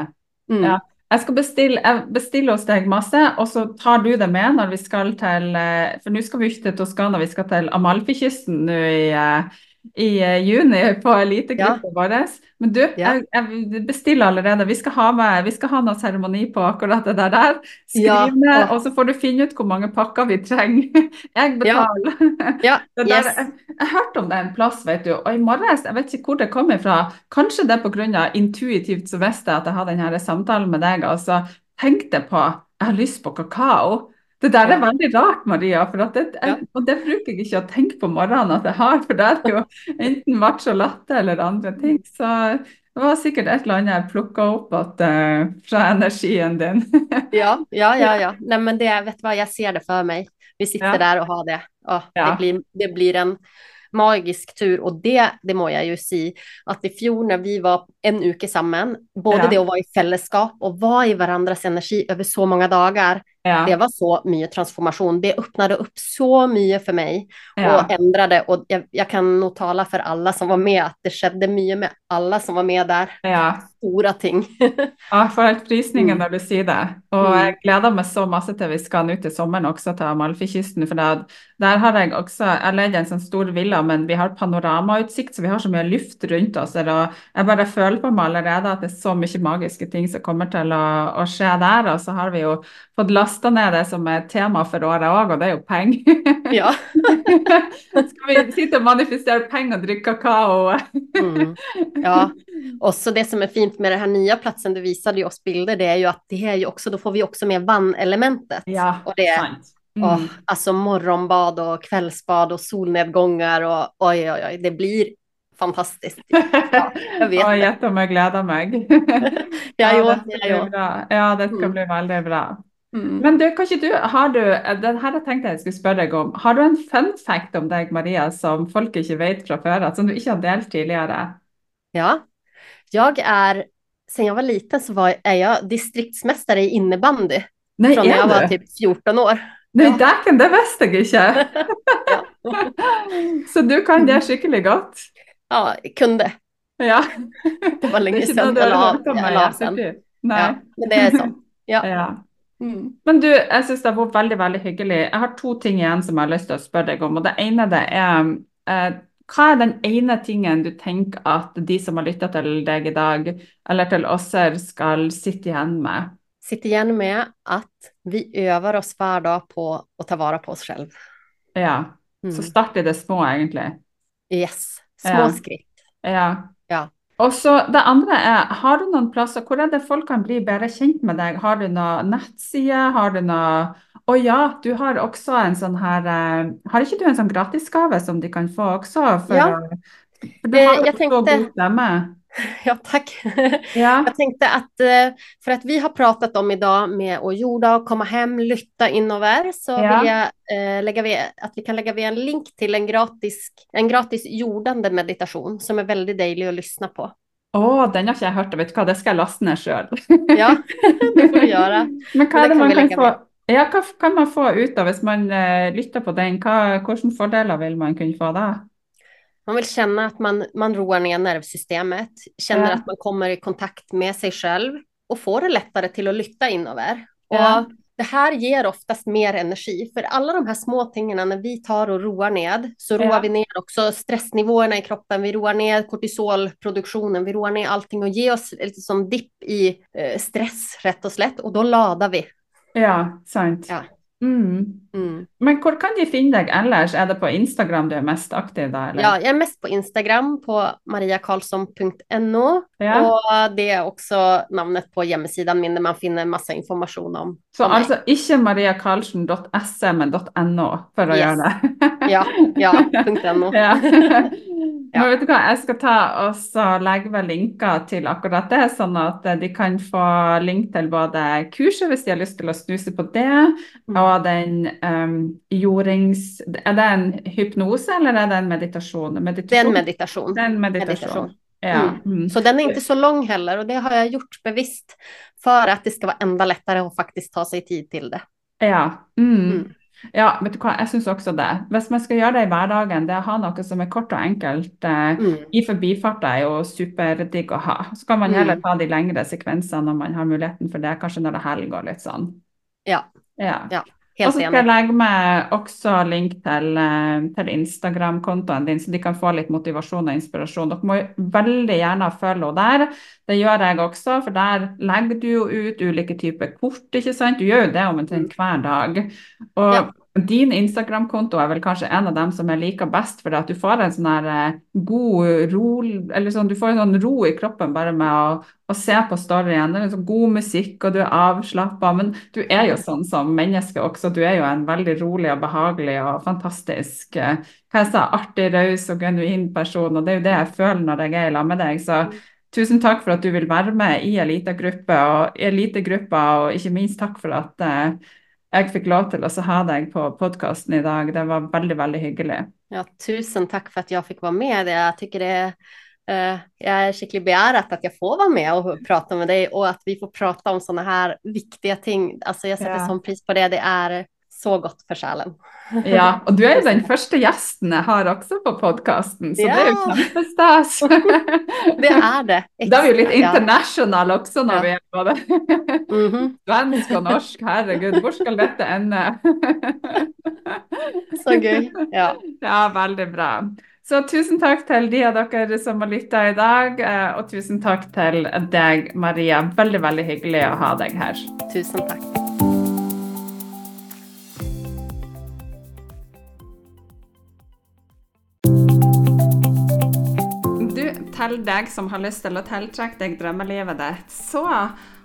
Mm. Ja. Jeg skal bestille, jeg bestiller hos deg masse, og så tar du det med når vi skal til eh, For nå skal vi ikke til Toskana, vi skal til Amalfikysten nå i, eh, i eh, juni på elitegruppen vår. Men du, Ja. jeg, jeg bestiller allerede. Vi skal ha, med, vi skal ha noe seremoni på akkurat det der. der. Skriv Ja, ned, og- så får du finne ut hvor mange pakker vi trenger. *laughs* Jeg Ja. betaler. Ja, *laughs* Det der, yes. jeg, jeg hørte om det en plass, vet du, og i morges, jeg vet ikke hvor det kom ifra, kanskje det av intuitivt så visste jeg at jeg hadde denne samtalen med deg, og så tenkte jeg på, jeg har lyst på kakao. Det der er veldig rart, Maria, for at det, jeg, og det bruker jeg ikke å tenke på morgenen at jeg har, for det er jo enten matcha latte eller andre ting, så det var sikkert et eller annet jeg plukket opp at, eh, fra energien din. Ja, ja, *laughs* ja, ja. Nej, men det, vet du vad, jag ser det för mig. Vi sitter Ja. där och har det. Ja, Ja. Det, blir, det blir en magisk tur och det, det må jag ju si att i fjol när vi var en uke sammen, både det att vara i fällskap och vara i varandras energi över så många dagar, Ja, det var så mycket transformation. Det öppnade upp så mycket för mig ja, och ändrade och jag, jag kan nog tala för alla som var med att det skedde mycket med alla som var med där. ja. Stora ting. *laughs* Ja, får helt frysninger Mm. når du sier det. Og Mm. jeg gleder meg så masse til vi skal nå til sommeren også til Amalfikysten. For det, der har jeg også Jeg leier en sånn stor villa, men vi har panoramautsikt, så vi har så mye luft rundt oss. Og jeg bare føler på meg allerede at det er så mye magiske ting som kommer til å, å skje der. Og så har vi jo fått lasta ned det som er tema for året òg, og det er jo penger. Ja. *laughs* Skal vi sitte og manifestere penger og drikke kakao? Mm. Ja, och så det som är fint med den här nya platsen, du visade ju oss bilder, det är ju att det är ju också, då får vi också med vann-elementet. Ja, och det är sant. Mm. alltså morgonbad och kvällsbad och solnedgångar och oj, oj, oj, det blir fantastiskt. *laughs* Ja, jag vet Å, det. jeg gleder meg. Ja, jo, det ja, jo. bli bra. Ja, det skal Mm. bli veldig bra. Mm. Men du, kan ikke du, har du, den her tenkte jeg skulle spørre deg om, har du en fun fact om deg, Maria, som folk ikke vet fra før, som du ikke har delt tidligere? Ja, jag är, sen jag var liten så var, är jag distriktsmästare i innebandy Nei, från när jag er var typ 14 år. Nei, Ja. dæken, det visste jeg ikke. Ja. Så du kan det skikkelig godt? Ja, kunde. Ja. Det var länge er du jag la, jag sen. ettertid? Nei. Ja, men det är så. Ja. *laughs* Ja. Mm. Men du, jeg synes det har vært veldig, veldig hyggelig. Jeg har to ting igjen som jeg har lyst til å spørre deg om. Og det ene det er eh, hva er den ene tingen du tenker at de som har lytta til deg i dag, eller til oss her, skal sitte igjen med? Sitt igen med att vi övar oss var dag på att ta vara på oss själv. Ja. Mm. Så start i det små, egentlig. Yes, små Ja. skritt. Ja. Ja. Og så Det andre er, har du noen plasser hvor er det folk kan bli bedre kjent med deg? Har du noen nettside? Har du noe Å ja, du har også en sånn her eh, Har ikke du en sånn gratisgave som de kan få også? For, Ja. for du Eh, har jo jeg så tenkte- god stemme. *laughs* Ja, tack. Ja. Jag tänkte att eh, för att vi har pratat om idag med att jorda och komma hem, lytta inöver så Ja. vill jag eh, lägga ved, att vi kan lägga ved en link till en gratis, en gratis jordande meditation som är väldigt dejlig att lyssna på. Å, den har ikke jeg hørt. Vet du hva, det skal jeg laste ned sjøl. Ja, *laughs* det får du göra. *laughs* Men det kan man kan få ja, kan man få ut av hvis man eh, lytter på den? Hva, hvilke fordeler vil man kunne få da? Man vill känna att man, man roar ner nervsystemet, känner Ja. att man kommer i kontakt med sig själv och får det lättare till att lytta inöver. Ja. Och det här ger oftast mer energi, för alla de här små tingarna när vi tar och roar ned, så roar Ja. vi ner också stressnivåerna i kroppen, vi roar ner kortisolproduktionen, vi roar ner allting och ger oss lite som dipp i eh, stress rätt och slätt, och då ladar vi. Ja, sant. Ja. Mm. Mm. Men hvor kan de finne deg ellers? Er det på Instagram du er mest aktiv da, eller? Ja, jag är mest på Instagram på mariakarlsson.no Ja. och det är också namnet på hemsidan min där man finner massa information om. Så om altså ikke mariakarlsen.se, men .no, for å Yes. gjøre det. Ja, ja, .no. *laughs* Ja. *laughs* Ja. Men vet du hva, jeg skal ta og legge vel linker til akkurat det, sånn at eh, de kan få link til både kurset hvis de har lyst til å snuse på det, Mm. Og den um, jordings... Er det en hypnose, eller er det en är en meditation. Det er en meditasjon. Meditation. Ja. Mm. Mm. Så den är inte så lång heller och det har jag gjort bevisst för att det ska vara ända lättare att faktiskt ta sig tid till det. Ja. Mm. Mm. ja, vet du hva, jeg syns også det. Hvis man skal gjøre det i hverdagen, det å ha noe som er kort og enkelt eh, Mm. i forbifarta er jo superdigg å ha. Så kan man Mm. heller ta de lengre sekvensene når man har muligheten for det, kanskje når det helg og litt sånn. Ja, Ja. Ja, Og helt så skal jeg legge med også link til, eh, til Instagram-kontoen din, så de kan få litt motivasjon og inspirasjon. Dere må veldig gjerne følge henne der. Det gjør jeg også, for der legger du jo ut ulike typer kort, ikke sant? Du gjør jo det omtrent hver dag. Og Ja din Instagram-konto er vel kanskje en av dem som jeg liker best, for at du får en sånn her eh, god ro, eller sånn, du får en sånn ro i kroppen bare med å, å se på storyen. Det er sånn god musikk, og du er avslappa. Men du er jo sånn som menneske også. Du er jo en veldig rolig og behagelig og fantastisk eh, hva jeg sa, artig, raus og genuin person. Og det er jo det jeg føler når jeg er i lag med deg. Så tusen takk for at du vil være med i elitegruppa, og elitegruppa, og ikke minst takk for at eh, jeg fikk lov til så ha deg på podkasten i dag. Det var veldig, veldig hyggelig. Ja, tusen tack för att jag fick vara med. Jag tycker det eh, jag är skickligt begärat att jag får vara med och prata med dig och att vi får prata om sådana här viktiga ting. Alltså jag sätter Ja. sån pris på det. Det är så gott för själen. *laughs* Ja, og du er jo den første gjesten jeg har også på podkasten, så det er jo Ja. kjempestas. *laughs* Det är det. Da er vi jo litt ja. international også når Ja. vi er både *laughs* Mhm, svensk og norsk. Herregud, hvor skal dette ende? Så gøy. Ja. Ja, veldig bra. Så tusen takk til de av dere som har lytta i dag, eh, og tusen takk til deg, Maria. Veldig, veldig hyggelig å ha deg her. Tusen tack. Til deg som har lyst til å tiltrekke deg drømmelivet ditt, så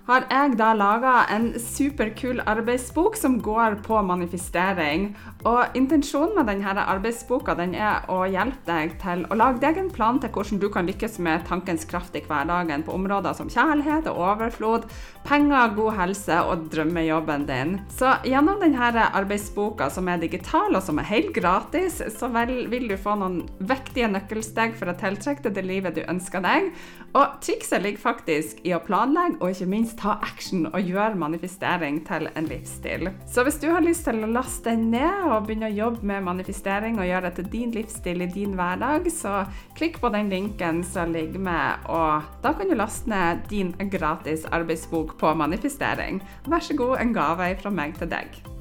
har jeg da laga en superkul arbeidsbok som går på manifestering. Og intensjonen med denne arbeidsboka den er å hjelpe deg til å lage deg en plan til hvordan du kan lykkes med tankens kraft i hverdagen på områder som kjærlighet og overflod, penger, god helse og drømmejobben din. Så gjennom denne arbeidsboka, som er digital og som er helt gratis, så vel, vil du få noen viktige nøkkelsteg for å tiltrekke deg det livet du ønsker deg. Og trikset ligger faktisk i å planlegge og ikke minst ta action og gjøre manifestering til en livsstil. Så hvis du har lyst til å laste den ned og begynne å jobbe med manifestering og gjøre det til din livsstil i din hverdag, så klikk på den linken som ligger med, og da kan du laste ned din gratis arbeidsbok på manifestering. Vær så god, en gave fra meg til deg.